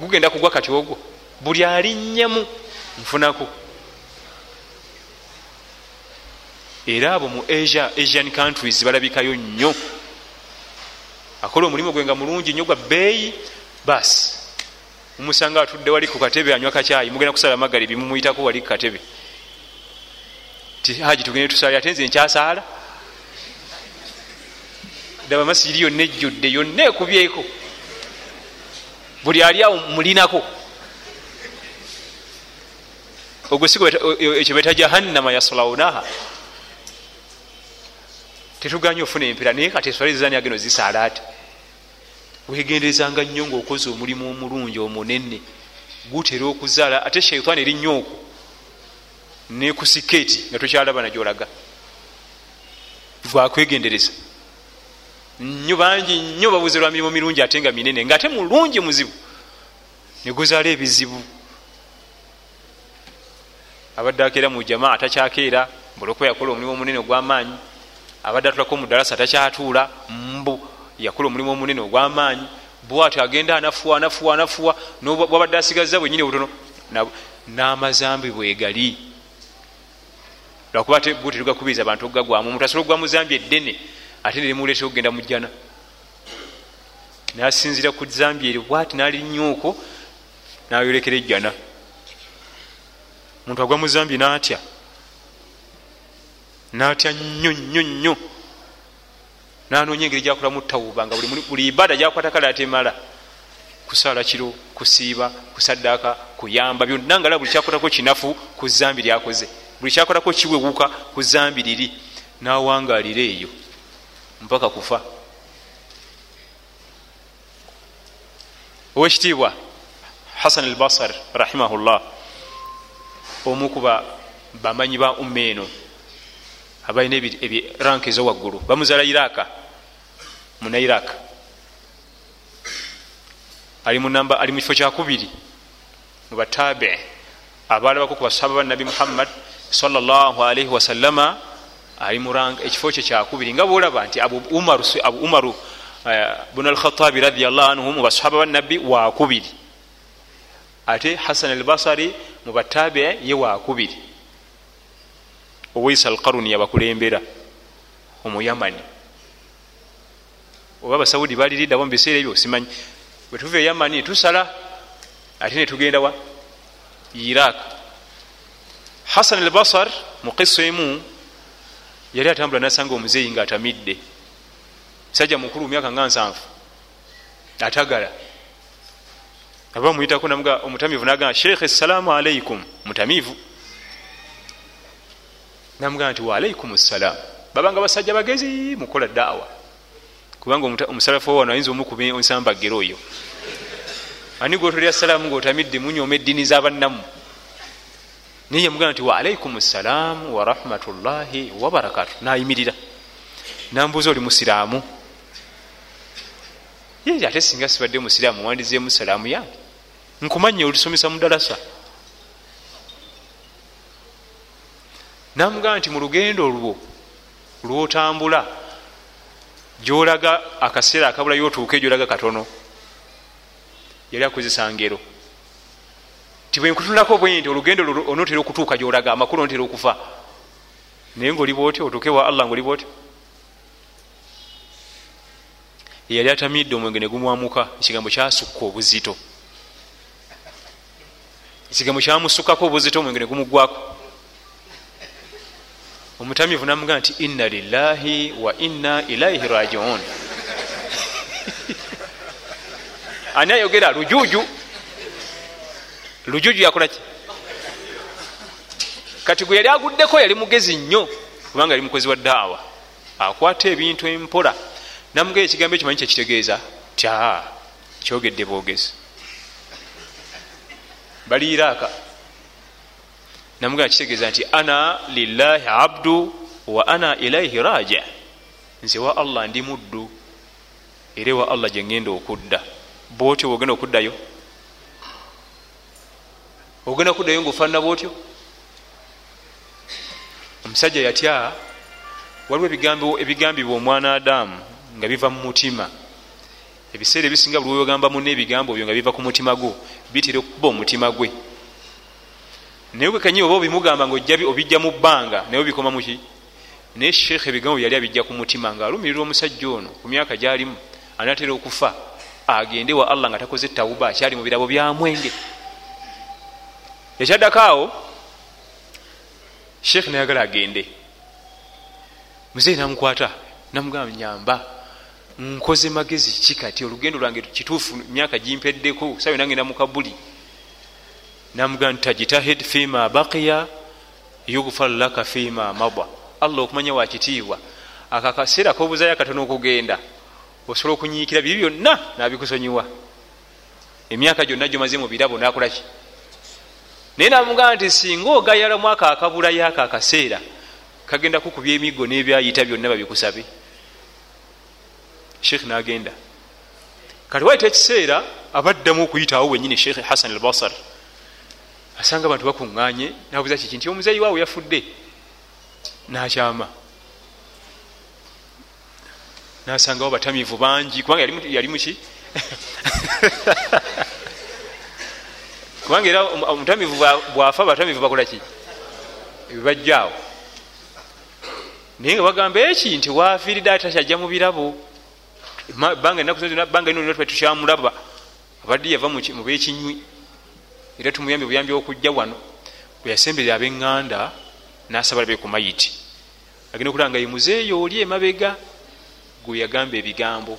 Gugenda kugwa kati ogwo buli alinnyamu nfunako era abo mu asia asian countries balabikayo nnyo. Akola omulimu gwe nga mulungi nnyo gwa bbeeyi basi mumusanga atudde wali ku katebe anywa kakyayi mugenda kusala magalibi mumuyitako wali ku katebe. Ti haji tugende tusali ate nze nkyasaala? Daba masiri yonna ejjudde yonna ekubyeko. Buli ali awo mulinako. Ogwo si ekyo beta jahannama yaslaunaha tetuganye ofuna empera naye kati eswalizani ageno zisaala ati wegenderezanga nnyo ngaokoze omulimu omulungi omunene gutera okuzaala ate shaitaani eri nnyo okwo. Nekusikeeti nga tokyalaba najolaga gwakwegendereza. Nnyo bangi nnyo babuze lwa mirimu mirungi ate nga minene ngaate mulungi muzibu neguzaala ebizibu. Abadde akeera mu jamaa atakyakeera mbulokwe yakola omulimu omunene ogwamaanyi abadde atulako mudalasa takyatuula mbu yakola omulimu omunene ogwamaanyi bwatyo agenda anafuwa anafuwa anafuwa bwabadde asigaza bwenyini butono n'amazambi bwegali lwakuba buterugakubiriza abantu okugagwamu omuntu asobola okugwa muzambi eddene ate nerimuleeta okugenda mujjana nasinzira ku zambi eri bwati nalinyuoko nayolekera ejjana. Muntu agwa muzambi natya natya nnyo nnyo nnyo nanoonya engeri gyakolamu tawuba nga buli ibada gyakwata kale atemala kusaala kiro kusiiba kusaddaaka kuyamba byonna. Nga la buli kyakwatako kinafu ku zambi lyakoze. Buli kyakwatako kiwewuka ku zambi liri. Nawangalira eyo mpaka kufa. Owekitiibwa hasan al basar rahimahullah omukuba bamanyi ba umma eno abalina rank ezowaggulu bamuzala iraka muna iraka ali ali mukifo kyakubiri mubatabi abalabako ku basaba banabi muhammad salllahalaihi wasallama ali muranga ekifo kye kyakubiri nga bolaba nti abu umaru, abu umaru uh, bun alkhatabi radiallah anhu mubasahaba banabbi wakubiri ate hasan albasari mubatabi ye wakubiri owaisa alkaruni yabakulembera omuyamani oba abasaudi baliriddawo mubiseera ebyo simanyi. Bwetuva eyamani tusala ate netugenda wa? Iraq. Hasan albasar mukisa emu yali atambula nasanga omuzeeyi nga atamidde sajja mukulu myaka nga nsanvu atagala. Aba muyitako namuga omutamivu nagamba sheikh essalaamu alaikum mutamivu namugaa nti waalaikum ssalaamu babanga basajja bagezi mukola daawa kubanga omusalafu wano ayinza omukuba ensambagero oyo. Ani gotolya salaamu ngaotamidde munyoma eddiini zabannamu naye yamugaa nti waalaikum ssalaamu warahmatullahi wabarakatu nayimirira. Nambuuza oli musiraamu. Ye ate singa sibadde musiraamu wandizeemu salaamu yange nkumanya olusomesa mudalasa namugaa nti mu lugendo olwo lwotambula gyolaga akaseera akabulayo otuuke gyolaga katono yali akozesa ngero. Ti bwenkutunako bwe nti olugendo onotera okutuuka gyolaga amakulu onotera okufa. Naye ngaoli bwotyo otuuke wa allah ngaoli bwotyo eyali atamidde omwenge ne gumwamuka ekigambo kyasukka obuzito. Ekigambo kyamusukkako obuzito omwenge ne gumugwako omutamivu namuga nti inna lillahi wa inna ilaihi rajiun. Ani ayogera? Lujuju. Lujuju yakolaki kati gwe yali aguddeko yali mugezi nnyo kubanga yali mukozi wa daawa akwata ebintu empola. Namugaa ekigambo ekyo manyi kyekitegeeza tya kyogedde bwogezi baliiraaka namugaa kitegeeza nti ana lillahi abdu wa ana ilaihi raja nze wa allah ndi muddu era wa allah gyengenda okudda. Bwotyo bwogenda okuddayo? Ogenda okuddayo ngaofaanana bwotyo? Omusajja yatya? Waliwo ebigambibwa omwana adamu nga biva mu mutima. Ebiseera ebisinga buli wegamba muna ebigambo byo nga biva ku mutima gwo bitera okukuba omutima gwe naye bwekanyi oba obimugamba nga obijja mu bbanga naye obikoma muki naye sheekh ebigambo byali abijja ku mutima nga alumirira omusajja ono ku myaka gyalimu anatera okufa agende wa allah nga takoze tawuba akyali mu birabo bya mwenge. Ekyaddako awo sheekh nayagala agende. Muzeyi namukwata namugamba nyamba nkoze magezi ki kati? Olugendo lwange kituufu myaka gimpeddeko sawe nangenda mukabuli namugaa nti tajitahid fima baqiya yugfar laka fima maba allah okumanya wakitiibwa aka kaseera kobuzayo akatono okugenda osobola okunyiikira biri byonna nabikusonyiwa. Emyaka gyonna gyomaze mu birabo nakolaki naye namugaa nti singa ogayalamu ako akabulayo ako akaseera kagenda kukubya emiggo nebyayita byonna babikusabe. Sheekh nagenda. Kati waita ekiseera abaddamu okuyitaawo wenyini sheekh hasan al basar asanga abantu bakuŋŋanye nabuuza kiki nti omuzeeyi waawe yafudde? Nakyama. Nasangawo batamivu bangi kubanga yali muki kubanga era omutamivu bwafa batamivu bakolaki ebibajjaawo naye nga bagamba eki nti wafiiridde ate takyajja mu birabo banga enakubbanga ino tukyamulaba. Abadde yava mu bekinywi era tumuyambye buyambi okujja wano bweyasemberera abeŋŋanda nasaba labe ku mayiti. Agenda okulaba nga yemuzeeyo oli emabega gwe yagamba ebigambo.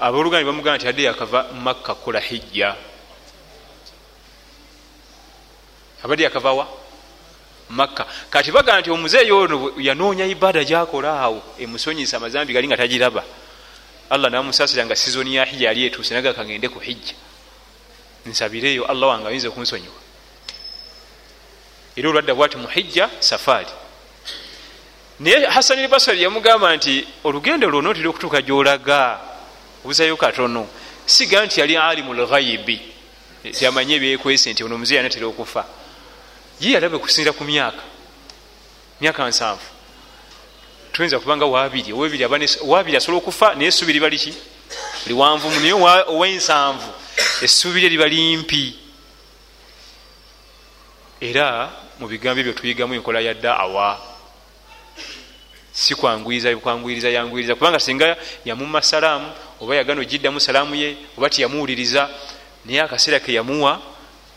Aboluganda bamugamba nti adde yakava makka kukola hijja. Abadde yakavawa makka. Kati bagamba nti omuzeeyo ono yanoonya ibaada gyakola awo emusonyisa amazambi gali nga tagiraba. Allah namusasira nga sizoni ya hijja yali etuuse naga kagende ku hijja nsabireeyo allah wange ayinza okunsonyiwa. Era olwadda bwati muhijja safaari. Naye hasani lbasari yamugamba nti olugendo lwo notera okutuuka gyolaga obuzayo katono siga nti yali alimu lghaibi tyamanye ebyekwese nti ono omuzeeyi anatera okufa ye yalabe kusinzira ku myaka myaka nsanvu. Tuyinza kubanga wabiri owabiri asobola okufa naye essubi liba liki liwanvu naye owensanvu essuubi lye liba limpi. Era mu bigambo ebyo tuyigamu enkola ya daawa. Si kwanguyiriza kwanguyiriza yanguyiriza. Kubanga singa yamuma salaamu oba yagana ogiddamu salaamu ye oba tiyamuwuliriza naye akaseera ke yamuwa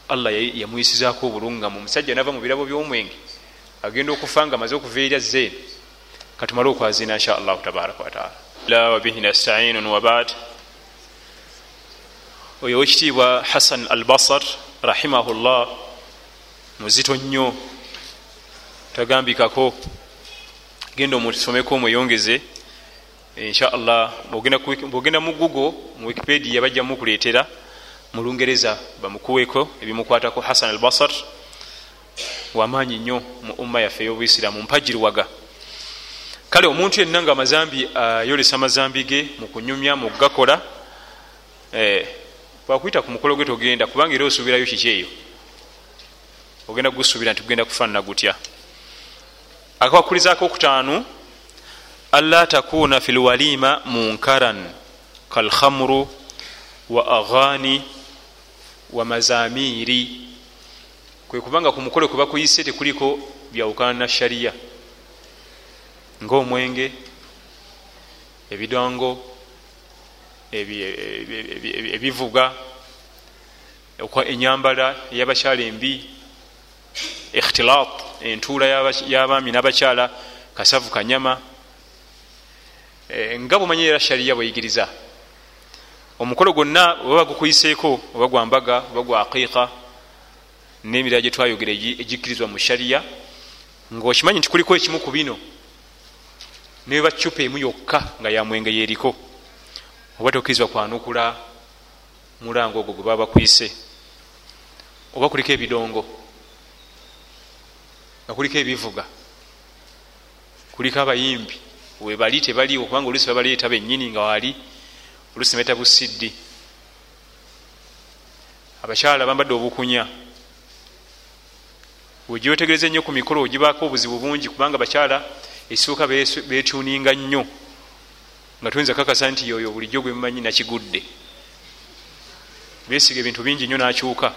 allah yamuyisizaako obulungamu. Omusajja nava mu birabo by'omwenge agenda okufa nga amaze okuveera zeeni katumale okwazina insha allahu tabaraka wataala la wabihi nastainun wabad oyo wekitiibwa hassan al basar rahimahullah muzito nnyo. Tagambikako. Genda omusomeko omweyongeze. Inshallah bwogenda mu google mu wikipedia bajja mukuleetera. Mu lungereza bamukuweko ebimukwatako hassan al basar wamaanyi nnyo mu umma yaffe ey'obuisiramu mpajiruwaga kale omuntu yenna nga amazambi ayolesa amazambi ge mu kunyumya mu gakola eh, bwakuyita ku mukolo gwe togenda kubanga era osuubirayo kiki eyo? Ogenda kugusuubira nti kugenda kufaanana gutya? Akawakulizaako okutaanu alla takuuna fi lwalima munkaran kalhamru wa aghani wa mazamiri. Kwe kubanga ku mukolo kwe bakuyise tekuliko byawukana na shariya ngaomwenge ebidongo ebivuga. Enyambala eyabakyala embi ikhtilat entuula y'abaami n'abakyala kasavu kanyama nga bwemanyi era shariya bweyigiriza omukolo gwonna oba bagukuyiseeko oba gwambaga oba gwa aqiqa n'emirala gye twayogera egikkirizwa mu shariya ngaokimanyi nti kuliko ekimu ku bino neba cupa emu yokka nga yamwenge yeriko oba tokkirizwa kwanukula mulango ogwo gwe baba bakwise oba kuliko ebidongo nga kuliko ebivuga kuliko abayimbi webali tebaliwo kubanga olusi babaleeta benyini nga wali olusi nebeta busiddi. Abakyala bambadde obukunya wegyotegereza ennyo ku mikolo ogibaako obuzibu bungi kubanga bakyala ekisooka betuninga nnyo nga tuyinza kakasa nti yoyo bulijjo gwemumanyi nakigudde. Besiga ebintu bingi nnyo nakyuka.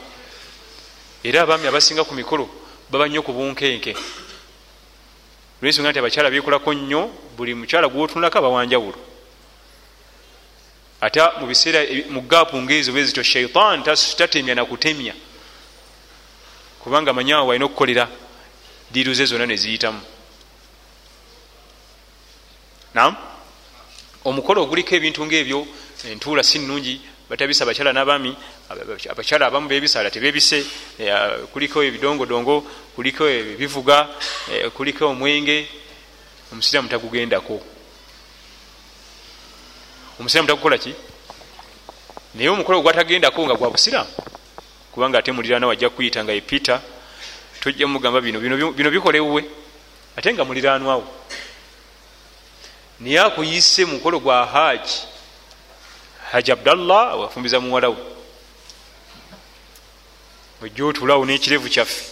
Era abaami abasinga ku mikolo baba nnyo ku bunkenke. Lwensonga nti abakyala bekolako nnyo buli mukyala gwotunulako abawanjawulo ate mu biseera mu gaapu ngaezo bezityo shaitan tatemya nakutemya kubanga manyawo walina okukolera diiruze zonna neziyitamu nam omukolo oguliko ebintu ngaebyo entuula si nungi batabisa abakyala n'abaami abakyala abamu bebisala tebebise eh, kuliko ebidongodongo kuliko ebivuga eh, kuliko omwenge omusiraamu tagugendako. Omusiraamu tagukola ki? Naye omukolo gwatagendako nga gwa busiraamu kubanga ate muliraana wajja kuyita nga epita tojja mugamba bino bino bikolewwe ate nga muliraanwawo naye akuyise mukolo gwa haji. Haji abdallah wafumbiza muwalawo ojja otulawo nekirevu kyaffe.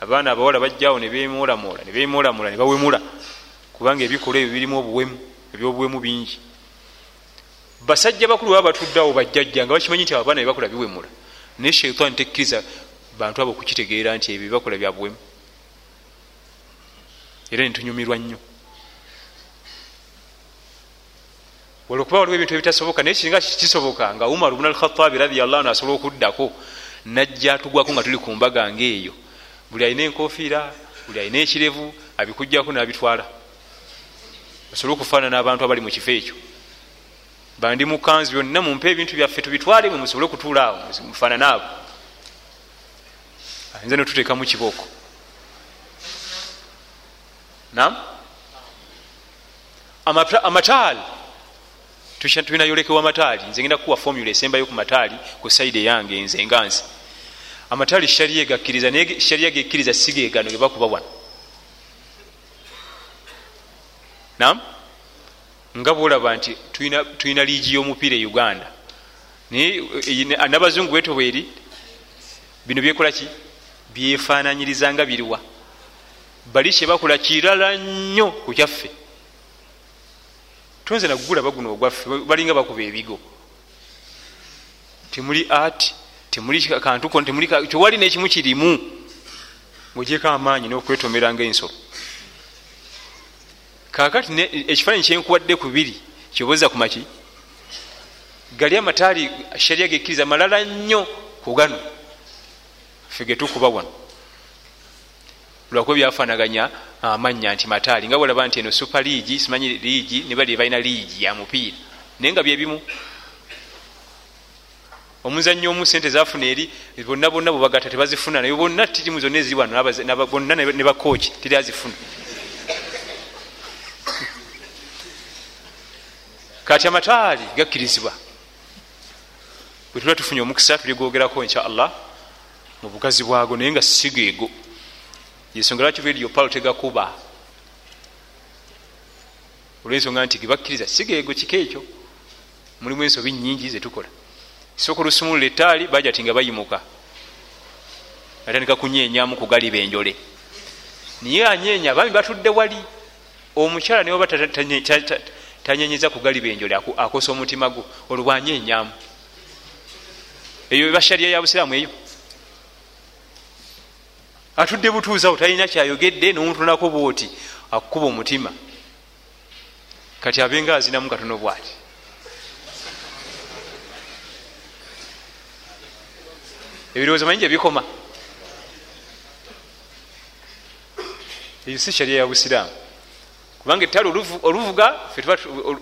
Abaana abawala bajjawo nebemoolamoola nebemoolamoola nebawemula kubanga ebikolwa ebyo birimu obuwemu ebyobuwemu bingi. Basajja bakulu baba batuddeawo bajjajja nga bakimanyi nti abaana bebakola biwemula. Naye shaitan tekkiriza bantu abo okukitegeera nti ebyo bibakola byabuwemu era netunyumirwa nnyo olwokuba waliwo ebintu ebitasoboka naye kiringa kisoboka nga umar bn alkhatabi radiallah anu asobola okuddako najja atugwako nga tuli ku mbaga ngaeyo buli alina enkofiira buli alina ekirevu abikugjako nabitwala. Osobole okufaanana n'abantu abali mu kifo ekyo. Bandi mukanzu byonna mumpe ebintu byaffe tubitwale mwe musobole okutuula awo mufaanana abo ayinza netuteekamu kibooko. Nam amataali tulina yolekewa mataali nze ngenda kuwa formula esembayo ku mataali ku saidi eyange nze enganzi amataali shariya egakkiriza naye shariya gekkiriza sigeegano gebakuba wano. Nam nga bwolaba nti tulina liigi y'omupiira e uganda. Naye nabazungu bweto bweri bino byekola ki? Byefaananyiriza nga biriwa bali kyebakola kirala nnyo ku kyaffe tonze nagugula baguno ogwaffe balinga bakuba ebigo. Temuli ati temuli kantu tewali nekimu kirimu. Ngaogyeko amaanyi nokwetomera nga ensolo kakati ekifaananyi kyenkuwadde kubiri kyoboza kumaki gali amataali shariya gekkiriza malala nnyo ku gano. Fe getukuba wano lwakuba byafaanaganya amanya nti mataali. Nga bwolaba nti eno super leagi simanyi leagi ne bali balina leagi ya mupiira. Naye nga byebimu omuzanyo omu sente zafuna eri bonna bonna bwebagata tebazifuna naye bonna tirimu zonna eziri wano bonna ne bakooki teri azifuna kati amataali gakkirizibwa. Bwe tuba tufunye omukisa tuligwogerako insha allah mu bugazi bwago naye nga sigeego yensonga lwaki vidiyo paulo tegakuba? Olwensonga nti gebakkiriza sigeego kika ekyo? Mulimu ensobi nyingi zetukola soka olusumulula ettaali baja ti nga bayimuka. Atandika kunyenyamu kugaliba enjole. Niye anyenya abaami batudde wali. Omukyala niwaba tanyenyeza kugaliba enjole akosa omutima gwo olwwanyenyamu eyo bashariya ya busiraamu eyo atudde butuuzawo talina kyayogedde nomutunako bwoti akukuba omutima. Kati abenga azinamu katono bwati. Ebirowoozo manyi gyebikoma eyo si sharia ya busiraamu. Kubanga ettale oluvuga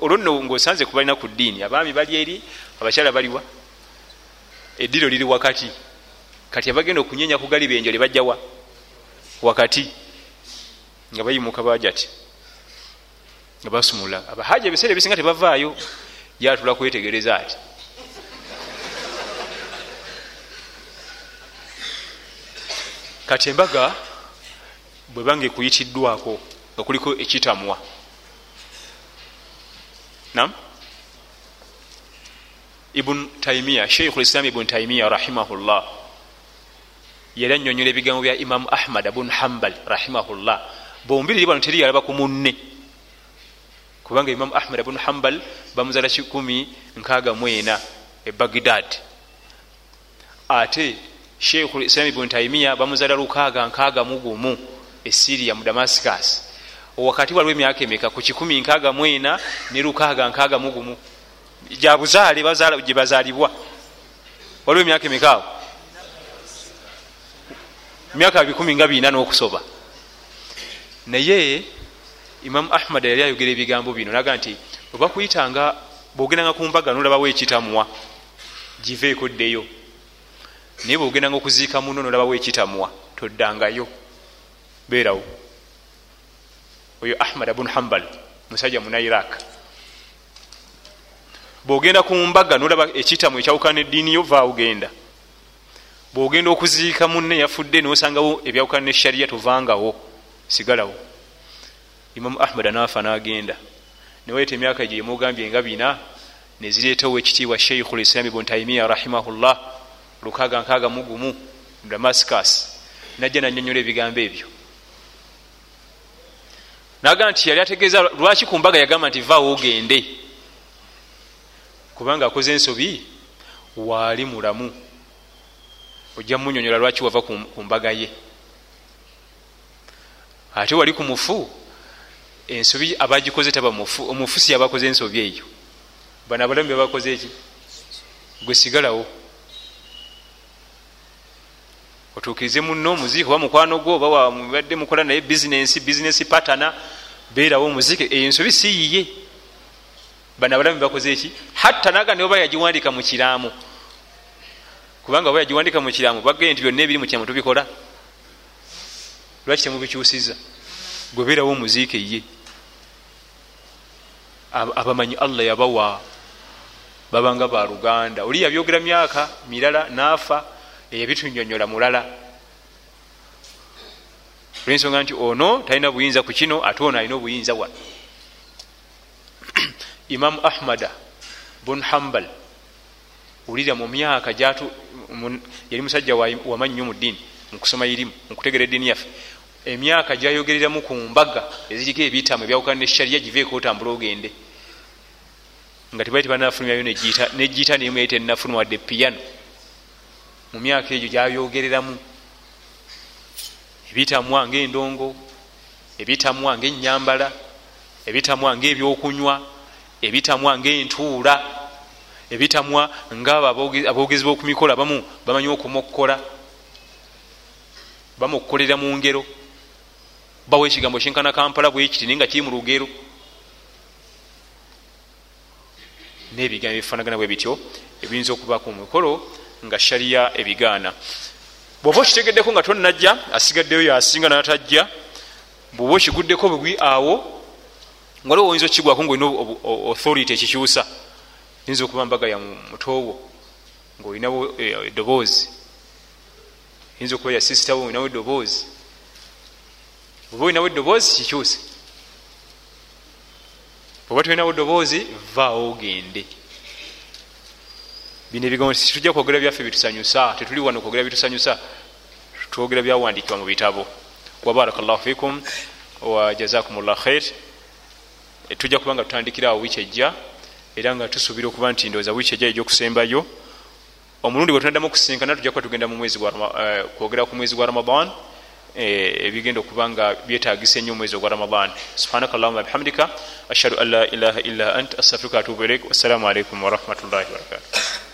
olwonno ngaosanze kubalina ku ddiini abaami bali eri abakyala baliwa eddiro liri wakati. Kati abagenda okunyenya kugaliba enjole bajjawa wakati nga bayimuka bajati nga basumula. Abahaja ebiseera ebisinga tebavaayo yatula kwetegereza ati. Kati embaga bwebanga ekuyitiddwako nga kuliko ekitamwa. Nam ibun taimiya sheikhu lislam ibun taimiya rahimahullah yali anyonyola ebigambo bya imamu ahmad bun hambal rahimahullah. Bombiriri bano teri yalaba ku munne. Kubanga imamu ahmad bun hambal bamuzala 1 e bagdad ate sheikhu islam ibuni taimiya bamuzala lukaaga nkaaga mugumu esiriya mu damascus. Wakati waliwo emyaka emeka? Ku kikumi nkaaga mwena ne lukaaga nkaaga mugumu jabuzaale gye bazaalibwa. Waliwo emyaka emekaawo emyaka bikumi nga biina n'okusoba. Naye imamu ahmad yali ayogera ebigambo bino naga nti obakuyitanga bwogendanga ku mbaga nolabawo ekitamwa giveeko ddeyo. Naye bwogendanga okuziika muno nolabawo ekitamwa toddangayo. Beerawo. Oyo ahmad abun hambal musajja muna iraq bwogenda ku mbaga nolaba ekitamwa ekyawukana eddiini yo vaawugenda bwogenda okuziika munne yafudde nosangawo ebyawukana neshariya tovangawo sigalawo. Imamu ahmad anaafa nagenda. Newaita emyaka gye yemugambye nga bina nezireetawo ekitiibwa sheikhu lislami bun taimiya rahimahullah lukaaga nkaaga mugumu damascus najja nanyonyola ebigambo ebyo. Naga nti yali ategeeza lwaki ku mbaga yagamba nti vaawo ogende? Kubanga akoze ensobi waali mulamu ojja munyonyola lwaki wava ku mbaga ye. Ate wali ku mufu ensobi abagikoze taba mufu omufu si yabakoze ensobi eyo. Bano abalamu bebakoze eki? Gwe sigalawo. Otuukirize muno omuziike oba mukwano gwo oba wabadde mukola naye bizinesi bizinesi patana beerawo omuziike eyo ensobi siyiye bano abalamu bakoze eki? Hatta naga neoba yagiwandika mu kiraamu kubanga oba yagiwandika mu kiraamu bagee nti byonna ebiri mu kiraamu tubikola. Lwaki temubikyusiza gwe beerawo omuziike ye. Abamanyi allah yabawa babanga baluganda oli yabyogera myaka mirala naafa eyabitunyonyola mulala. Olwensonga nti ono talina buyinza ku kino ate ono alina obuyinza wano imamu ahmada bun hambal wulira mu myaka yali musajja wamanyi nyo mu ddiini mukusoma irimu mukutegera eddiini yaffe. Emyaka gyayogereramu ku mbaga eziriko ebitamu ebyawukana neshariya giveeko otambula ogende. Nga tebali tebanafulumyayo negiyita nemu yaita enafuluma wadde piyano mu myaka egyo gyayogereramu ebitamwa ngaendongo ebitamwa ngaenyambala ebitamwa ngaebyokunywa ebitamwa ngaentuula ebitamwa ngaabo aboogezi bokumikola abamu bamanyi okumokkola bamukukolera mu ngero bawa ekigambo kyenkana kampala bwekiti naye nga kiri mu lugero. Nebigambo ebifanagana bwe bityo ebiyinza okubaku mumikolo nga shariya ebigaana. Bwoba okitegeddeko nga tonnajja asigaddeyo yasinga natajja bwoba okiguddeko bwebwi awo ngaoliwo oyinza okigwaku ngaolina authority ekikyusa yinza okuba mbaga ya mutoowo ngaolinawo eh, eddoboozi. Yinza okuba ya sisitawo olinawo eddoboozi. Oba olinawo eddoboozi kikyuse? Oba tolinawo eddoboozi vaawo ogende. Bino ebigambo titujja kwogera byaffe bitusanyusa tetuli wano kwogera bitusanyusa twogera byawandikibwa mu bitabo. Wabaraka llahu fikum wajazakum llah khair tujja kuba nga tutandikira awo wiiki ejja era nga tusuubira okuba nti ndowooza wiiki ejja egyokusembayo omulundi gwe tunaddamu okusinkana tujja kuba tugenda eh, kwogera ku mwezi gwa ramadan eh, ebigenda okuba nga byetagisa ennyo omwezi ogwa ramadan. Subhanaka allahuma bihamdika ashhadu an la ilaha illa ant astafirika atubu ilaik wassalamu alaikum warahmatullahi wabarakatuh